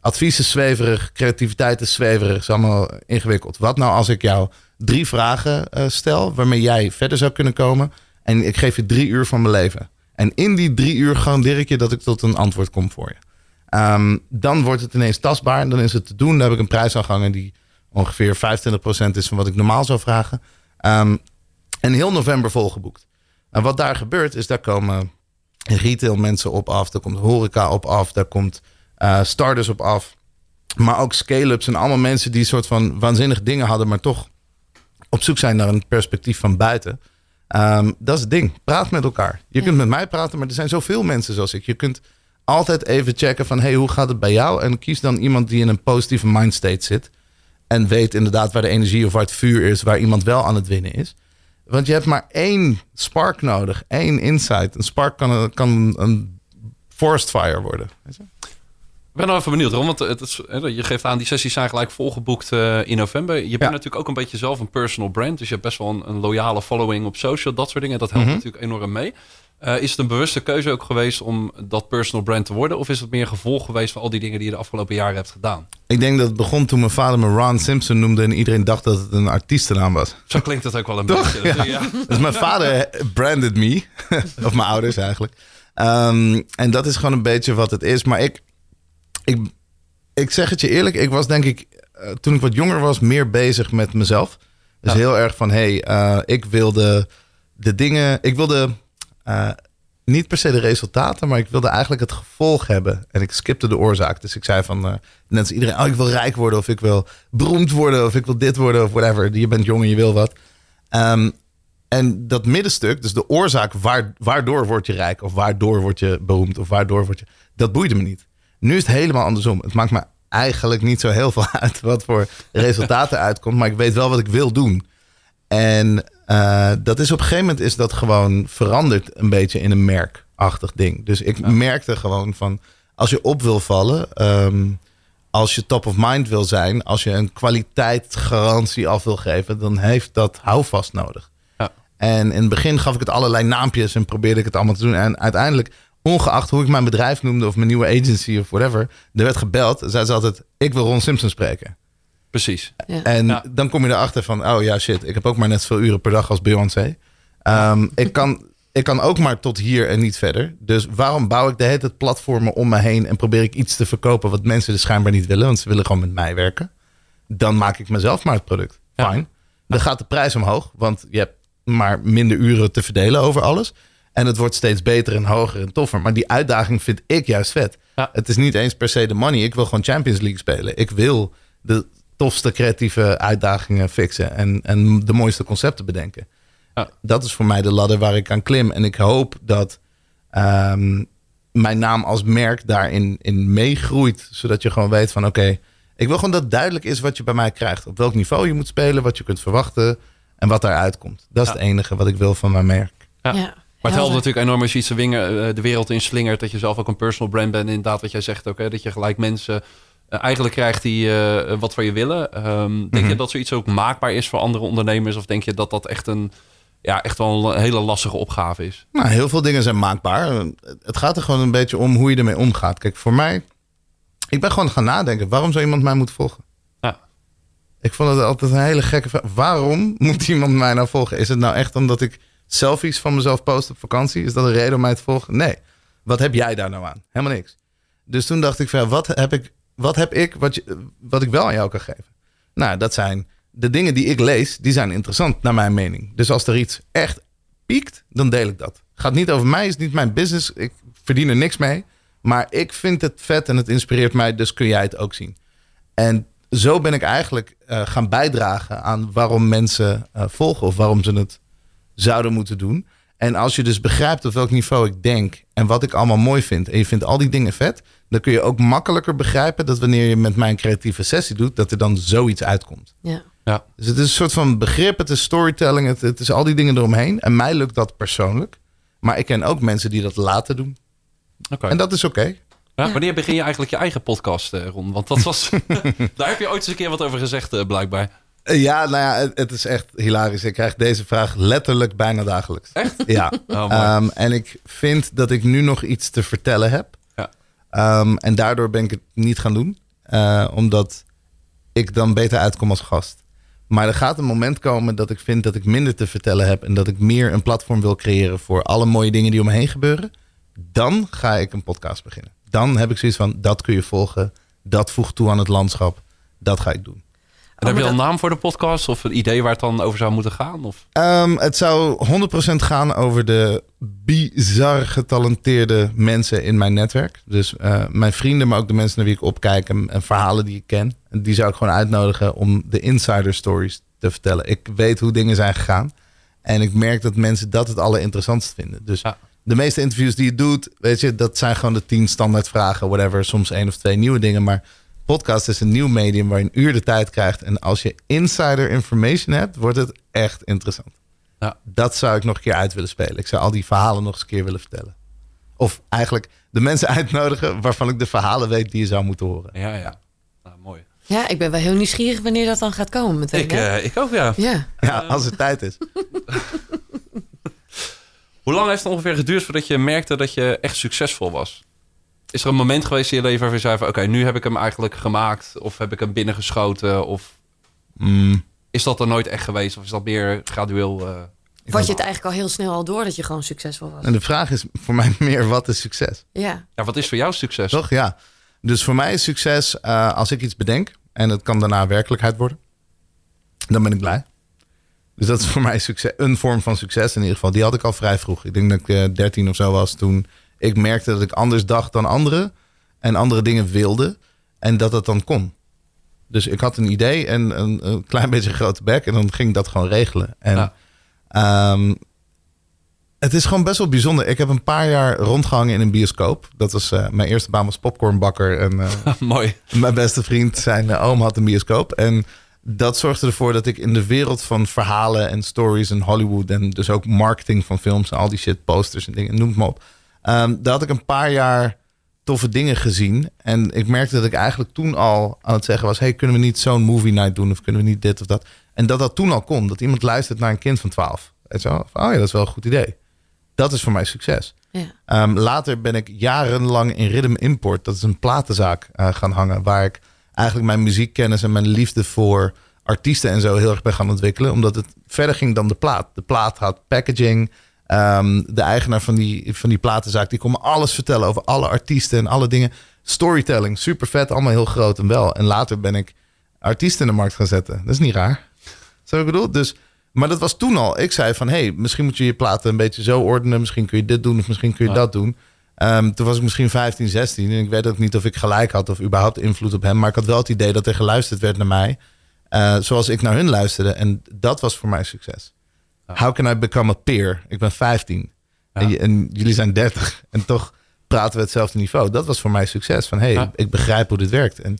advies is zweverig, creativiteit is zweverig, is allemaal ingewikkeld. Wat nou als ik jou drie vragen uh, stel waarmee jij verder zou kunnen komen. En ik geef je drie uur van mijn leven. En in die drie uur garandeer ik je dat ik tot een antwoord kom voor je. Um, dan wordt het ineens tastbaar dan is het te doen. Dan heb ik een prijs aangehangen die ongeveer 25% is van wat ik normaal zou vragen. Um, en heel november volgeboekt. En wat daar gebeurt is, daar komen retail mensen op af. Daar komt horeca op af. Daar komt uh, starters op af. Maar ook scale-ups en allemaal mensen die soort van waanzinnige dingen hadden, maar toch op zoek zijn naar een perspectief van buiten. Um, dat is het ding. Praat met elkaar. Je kunt met mij praten, maar er zijn zoveel mensen zoals ik. Je kunt altijd even checken van hey, hoe gaat het bij jou? En kies dan iemand die in een positieve mindstate zit. En weet inderdaad waar de energie of waar het vuur is, waar iemand wel aan het winnen is. Want je hebt maar één spark nodig, één insight. Een spark kan, kan een forest fire worden. Ben even benieuwd, Ron, want het is, je geeft aan, die sessies zijn gelijk volgeboekt uh, in november. Je bent natuurlijk ook een beetje zelf een personal brand, dus je hebt best wel een, een loyale following op social, dat soort dingen. Dat helpt mhm. natuurlijk enorm mee. Uh, is het een bewuste keuze ook geweest om dat personal brand te worden? Of is het meer gevolg geweest van al die dingen die je de afgelopen jaren hebt gedaan? Ik denk dat het begon toen mijn vader me Ron Simpson noemde en iedereen dacht dat het een artiestennaam was. Zo klinkt het ook wel een Toch? beetje. Ja. Dus mijn vader branded me, [laughs] of mijn ouders eigenlijk. Um, en dat is gewoon een beetje wat het is. Maar ik, ik, ik zeg het je eerlijk, ik was denk ik, uh, toen ik wat jonger was, meer bezig met mezelf. Dus heel erg van, hey, uh, ik wilde de dingen, ik wilde uh, niet per se de resultaten, maar ik wilde eigenlijk het gevolg hebben. En ik skipte de oorzaak. Dus ik zei van, net als iedereen, oh, ik wil rijk worden, of ik wil beroemd worden, of ik wil dit worden, of whatever. Je bent jong en je wil wat. Um, En dat middenstuk, dus de oorzaak waar, waardoor word je rijk of waardoor word je beroemd of waardoor word je, dat boeide me niet. Nu is het helemaal andersom. Het maakt me eigenlijk niet zo heel veel [laughs] uit wat voor resultaten uitkomt, maar ik weet wel wat ik wil doen. En uh, dat is op een gegeven moment is dat gewoon veranderd een beetje in een merkachtig ding. Dus ik merkte gewoon van als je op wil vallen, um, als je top of mind wil zijn, als je een kwaliteitsgarantie af wil geven, dan heeft dat houvast nodig. Ja. En in het begin gaf ik het allerlei naampjes en probeerde ik het allemaal te doen. En uiteindelijk, ongeacht hoe ik mijn bedrijf noemde of mijn nieuwe agency of whatever, er werd gebeld. Zei ze altijd: Ik wil Ron Simpson spreken. Precies. Ja. En dan kom je erachter van: Oh ja, shit, ik heb ook maar net zoveel uren per dag als Beyoncé. Um, ik kan ik kan ook maar tot hier en niet verder. Dus waarom bouw ik de hele tijd platformen om me heen en probeer ik iets te verkopen wat mensen dus schijnbaar niet willen, want ze willen gewoon met mij werken. Dan maak ik mezelf maar het product. Fine. Dan gaat de prijs omhoog, want je hebt maar minder uren te verdelen over alles. En het wordt steeds beter en hoger en toffer. Maar die uitdaging vind ik juist vet. Het is niet eens per se de money. Ik wil gewoon Champions League spelen. Ik wil de tofste creatieve uitdagingen fixen en, en de mooiste concepten bedenken. Dat is voor mij de ladder waar ik aan klim. En ik hoop dat um, mijn naam als merk daarin in meegroeit. Zodat je gewoon weet van oké, ik wil gewoon dat het duidelijk is wat je bij mij krijgt. Op welk niveau je moet spelen, wat je kunt verwachten en wat daaruit komt. Dat is het enige wat ik wil van mijn merk. Ja. ja. Maar het helpt natuurlijk enorm als je iets de wereld in slingert. Dat je zelf ook een personal brand bent. Inderdaad, wat jij zegt ook. Hè, dat je gelijk mensen uh, eigenlijk krijgt die uh, wat van je willen. Um, denk mm -hmm. je dat zoiets ook maakbaar is voor andere ondernemers? Of denk je dat dat echt een ja, echt wel een hele lastige opgave is. Nou, heel veel dingen zijn maakbaar. Het gaat er gewoon een beetje om hoe je ermee omgaat. Kijk, voor mij, ik ben gewoon gaan nadenken. Waarom zou iemand mij moeten volgen? Ja. Ik vond het altijd een hele gekke vraag. Waarom moet iemand mij nou volgen? Is het nou echt omdat ik selfies van mezelf post op vakantie? Is dat een reden om mij te volgen? Nee. Wat heb jij daar nou aan? Helemaal niks. Dus toen dacht ik van, wat heb ik, wat, heb ik wat, wat ik wel aan jou kan geven? Nou, dat zijn de dingen die ik lees, die zijn interessant naar mijn mening. Dus als er iets echt piekt, dan deel ik dat. Gaat niet over mij, is niet mijn business. Ik verdien er niks mee. Maar ik vind het vet en het inspireert mij, dus kun jij het ook zien. En zo ben ik eigenlijk uh, gaan bijdragen aan waarom mensen uh, volgen of waarom ze het zouden moeten doen. En als je dus begrijpt op welk niveau ik denk en wat ik allemaal mooi vind en je vindt al die dingen vet, dan kun je ook makkelijker begrijpen dat wanneer je met mijn creatieve sessie doet, dat er dan zoiets uitkomt. Ja. Ja. Dus het is een soort van begrip, het is storytelling, het, het is al die dingen eromheen. En mij lukt dat persoonlijk. Maar ik ken ook mensen die dat laten doen. Okay. En dat is oké. Ja, wanneer begin je eigenlijk je eigen podcast, uh, Ron? Want dat was. [laughs] [laughs] daar heb je ooit eens een keer wat over gezegd, uh, blijkbaar. Uh, ja, nou ja, het, het, is echt hilarisch. Ik krijg deze vraag letterlijk bijna dagelijks. Echt? Ja. Oh, um, en ik vind dat ik nu nog iets te vertellen heb. Ja. Um, en daardoor ben ik het niet gaan doen. omdat ik dan beter uitkom als gast. Maar er gaat een moment komen dat ik vind dat ik minder te vertellen heb. En dat ik meer een platform wil creëren voor alle mooie dingen die om me heen gebeuren. Dan ga ik een podcast beginnen. Dan heb ik zoiets van, dat kun je volgen. Dat voegt toe aan het landschap. Dat ga ik doen. En heb je al een naam voor de podcast of een idee waar het dan over zou moeten gaan? Of? Um, het zou 100% gaan over de bizar getalenteerde mensen in mijn netwerk. Dus uh, mijn vrienden, maar ook de mensen naar wie ik opkijk en, en, verhalen die ik ken. En die zou ik gewoon uitnodigen om de insider stories te vertellen. Ik weet hoe dingen zijn gegaan. En ik merk dat mensen dat het allerinteressantst vinden. Dus ja. de meeste interviews die je doet, weet je, dat zijn gewoon de tien standaard vragen, whatever. Soms één of twee nieuwe dingen, maar podcast is een nieuw medium waar je een uur de tijd krijgt. En als je insider information hebt, wordt het echt interessant. Ja. Dat zou ik nog een keer uit willen spelen. Ik zou al die verhalen nog eens een keer willen vertellen. Of eigenlijk de mensen [laughs] uitnodigen waarvan ik de verhalen weet die je zou moeten horen. Ja, ja. Nou, mooi. Ja, ik ben wel heel nieuwsgierig wanneer dat dan gaat komen. Meteen, ik, uh, ik ook, ja. Ja, ja als het tijd is. [laughs] Hoe lang heeft het ongeveer geduurd voordat je merkte dat je echt succesvol was? Is er een moment geweest in je leven waarvan je zei van... oké, nu heb ik hem eigenlijk gemaakt... of heb ik hem binnengeschoten? Of mm. is dat er nooit echt geweest? Of is dat meer gradueel... Uh... Wat je het eigenlijk al heel snel al door dat je gewoon succesvol was? En de vraag is voor mij [laughs] meer, wat is succes? Ja. ja wat is voor jou succes? Toch, ja. Dus voor mij is succes uh, als ik iets bedenk... en het kan daarna werkelijkheid worden. Dan ben ik blij. Dus dat is voor mij succes, een vorm van succes in ieder geval. Die had ik al vrij vroeg. Ik denk dat ik uh, 13 of zo was toen ik merkte dat ik anders dacht dan anderen. En andere dingen wilde. En dat het dan kon. Dus ik had een idee en een, een klein [laughs] beetje een grote bek. En dan ging ik dat gewoon regelen. En Ehm, het is gewoon best wel bijzonder. Ik heb een paar jaar rondgehangen in een bioscoop. Dat was eh, mijn eerste baan was popcornbakker. En eh, [laughs] Mooi. mijn beste vriend, zijn uh, oom had een bioscoop. En dat zorgde ervoor dat ik in de wereld van verhalen en stories en Hollywood... en dus ook marketing van films en al die shit, posters en dingen, noem het maar op. Um, daar had ik een paar jaar toffe dingen gezien. En ik merkte dat ik eigenlijk toen al aan het zeggen was... hey, kunnen we niet zo'n movie night doen of kunnen we niet dit of dat? En dat dat toen al kon. Dat iemand luistert naar een kind van 12. Weet je wel? Oh ja, dat is wel een goed idee. Dat is voor mij succes. Ja. Um, later ben ik jarenlang in Rhythm Import, dat is een platenzaak, uh, gaan hangen. Waar ik eigenlijk mijn muziekkennis en mijn liefde voor artiesten en zo heel erg ben gaan ontwikkelen. Omdat het verder ging dan de plaat. De plaat had packaging. Um, de eigenaar van die, van die platenzaak, die kon me alles vertellen over alle artiesten en alle dingen. Storytelling, super vet, allemaal heel groot en wel. En later ben ik artiesten in de markt gaan zetten. Dat is niet raar. Zo ik bedoel? Dus, maar dat was toen al. Ik zei van, hey, misschien moet je je platen een beetje zo ordenen. Misschien kun je dit doen of misschien kun je ja. dat doen. Um, toen was ik misschien 15, 16 en ik weet ook niet of ik gelijk had of überhaupt invloed op hem. Maar ik had wel het idee dat er geluisterd werd naar mij. Uh, zoals ik naar hun luisterde. En dat was voor mij succes. How can I become a peer? Ik ben 15 ja. en, en, jullie zijn 30 en toch praten we hetzelfde niveau. Dat was voor mij succes. Van hey, ja. ik begrijp hoe dit werkt. En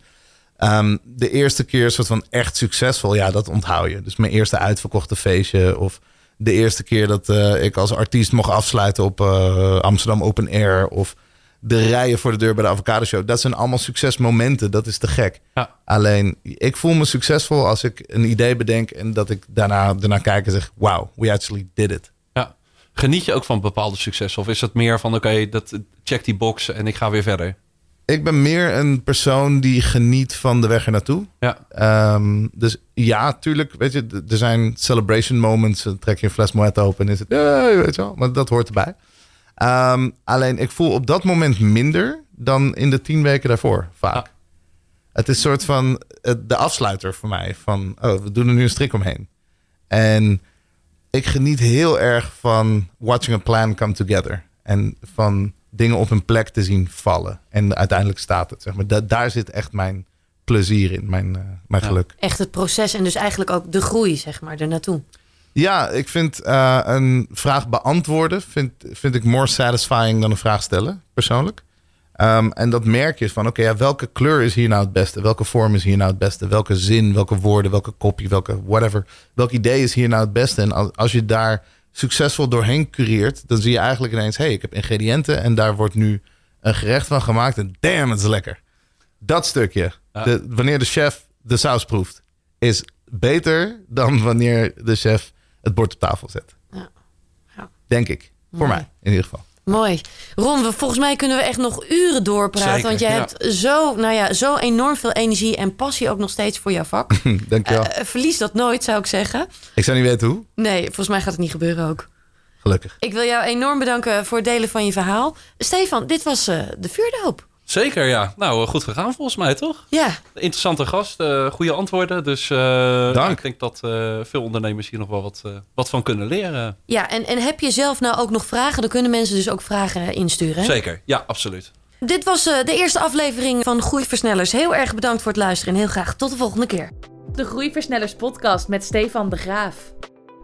um, de eerste keer soort van echt succesvol, ja, dat onthoud je. Dus mijn eerste uitverkochte feestje of de eerste keer dat uh, ik als artiest mocht afsluiten op uh, Amsterdam Open Air of de rijen voor de deur bij de Avocado Show. Dat zijn allemaal succesmomenten. Dat is te gek. Ja. Alleen, ik voel me succesvol als ik een idee bedenk en dat ik daarna, daarna kijk en zeg: Wow, we actually did it. Ja. Geniet je ook van bepaalde successen? Of is het meer van: Oké, okay, dat check die box en ik ga weer verder? Ik ben meer een persoon die geniet van de weg er naartoe. Ja. Um, dus ja, tuurlijk, weet je, er zijn celebration moments. Dan trek je een fles Moet open en is het, ja, weet je wel, maar dat hoort erbij. Um, alleen ik voel op dat moment minder dan in de tien weken daarvoor, vaak. Ah. Het is een soort van de afsluiter voor mij. Van, oh, we doen er nu een strik omheen. En ik geniet heel erg van watching a plan come together. En van dingen op hun plek te zien vallen. En uiteindelijk staat het, zeg maar. Da daar zit echt mijn plezier in, mijn, uh, mijn Ja. geluk. Echt het proces en dus eigenlijk ook de groei, zeg maar, ernaartoe. Ja, ik vind uh, een vraag beantwoorden vind, vind ik more satisfying dan een vraag stellen, persoonlijk. Um, en dat merk je van, oké, okay, ja, welke kleur is hier nou het beste? Welke vorm is hier nou het beste? Welke zin, welke woorden, welke kopie, welke whatever. Welk idee is hier nou het beste? En als, als je daar succesvol doorheen cureert, dan zie je eigenlijk ineens, hé, hey, ik heb ingrediënten en daar wordt nu een gerecht van gemaakt en damn, het is lekker. Dat stukje, de, wanneer de chef de saus proeft, is beter dan wanneer de chef het bord op tafel zet. Ja. Ja. Denk ik. Voor Mooi. mij, in ieder geval. Mooi. Ron, we, volgens mij kunnen we echt nog uren doorpraten. Zeker, want jij ja. hebt zo, nou ja, zo enorm veel energie en passie ook nog steeds voor jouw vak. [laughs] Dankjewel. Eh, verlies dat nooit, zou ik zeggen. ik zou niet weten hoe. Nee, volgens mij gaat het niet gebeuren ook. Gelukkig. Ik wil jou enorm bedanken voor het delen van je verhaal. Stefan, dit was eh, de vuurdoop. Zeker, ja. Nou, eh, goed gegaan volgens mij, toch? Ja, Interessante gast, eh, goede antwoorden. Dus eh, Dank. ik denk dat eh, veel ondernemers hier nog wel wat, eh, wat van kunnen leren. ja en, en heb je zelf nou ook nog vragen? Dan kunnen mensen dus ook vragen insturen. hè? Zeker, ja, absoluut. Dit was eh, de eerste aflevering van Groeiversnellers. Heel erg bedankt voor het luisteren en heel graag tot de volgende keer. De Groeiversnellers podcast met Stefan de Graaf.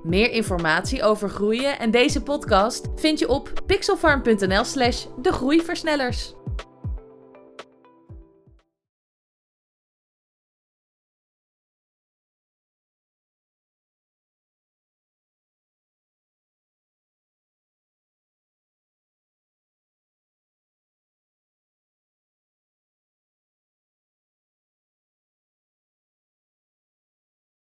Meer informatie over groeien en deze podcast vind je op pixelfarm.nl slash de groeiversnellers.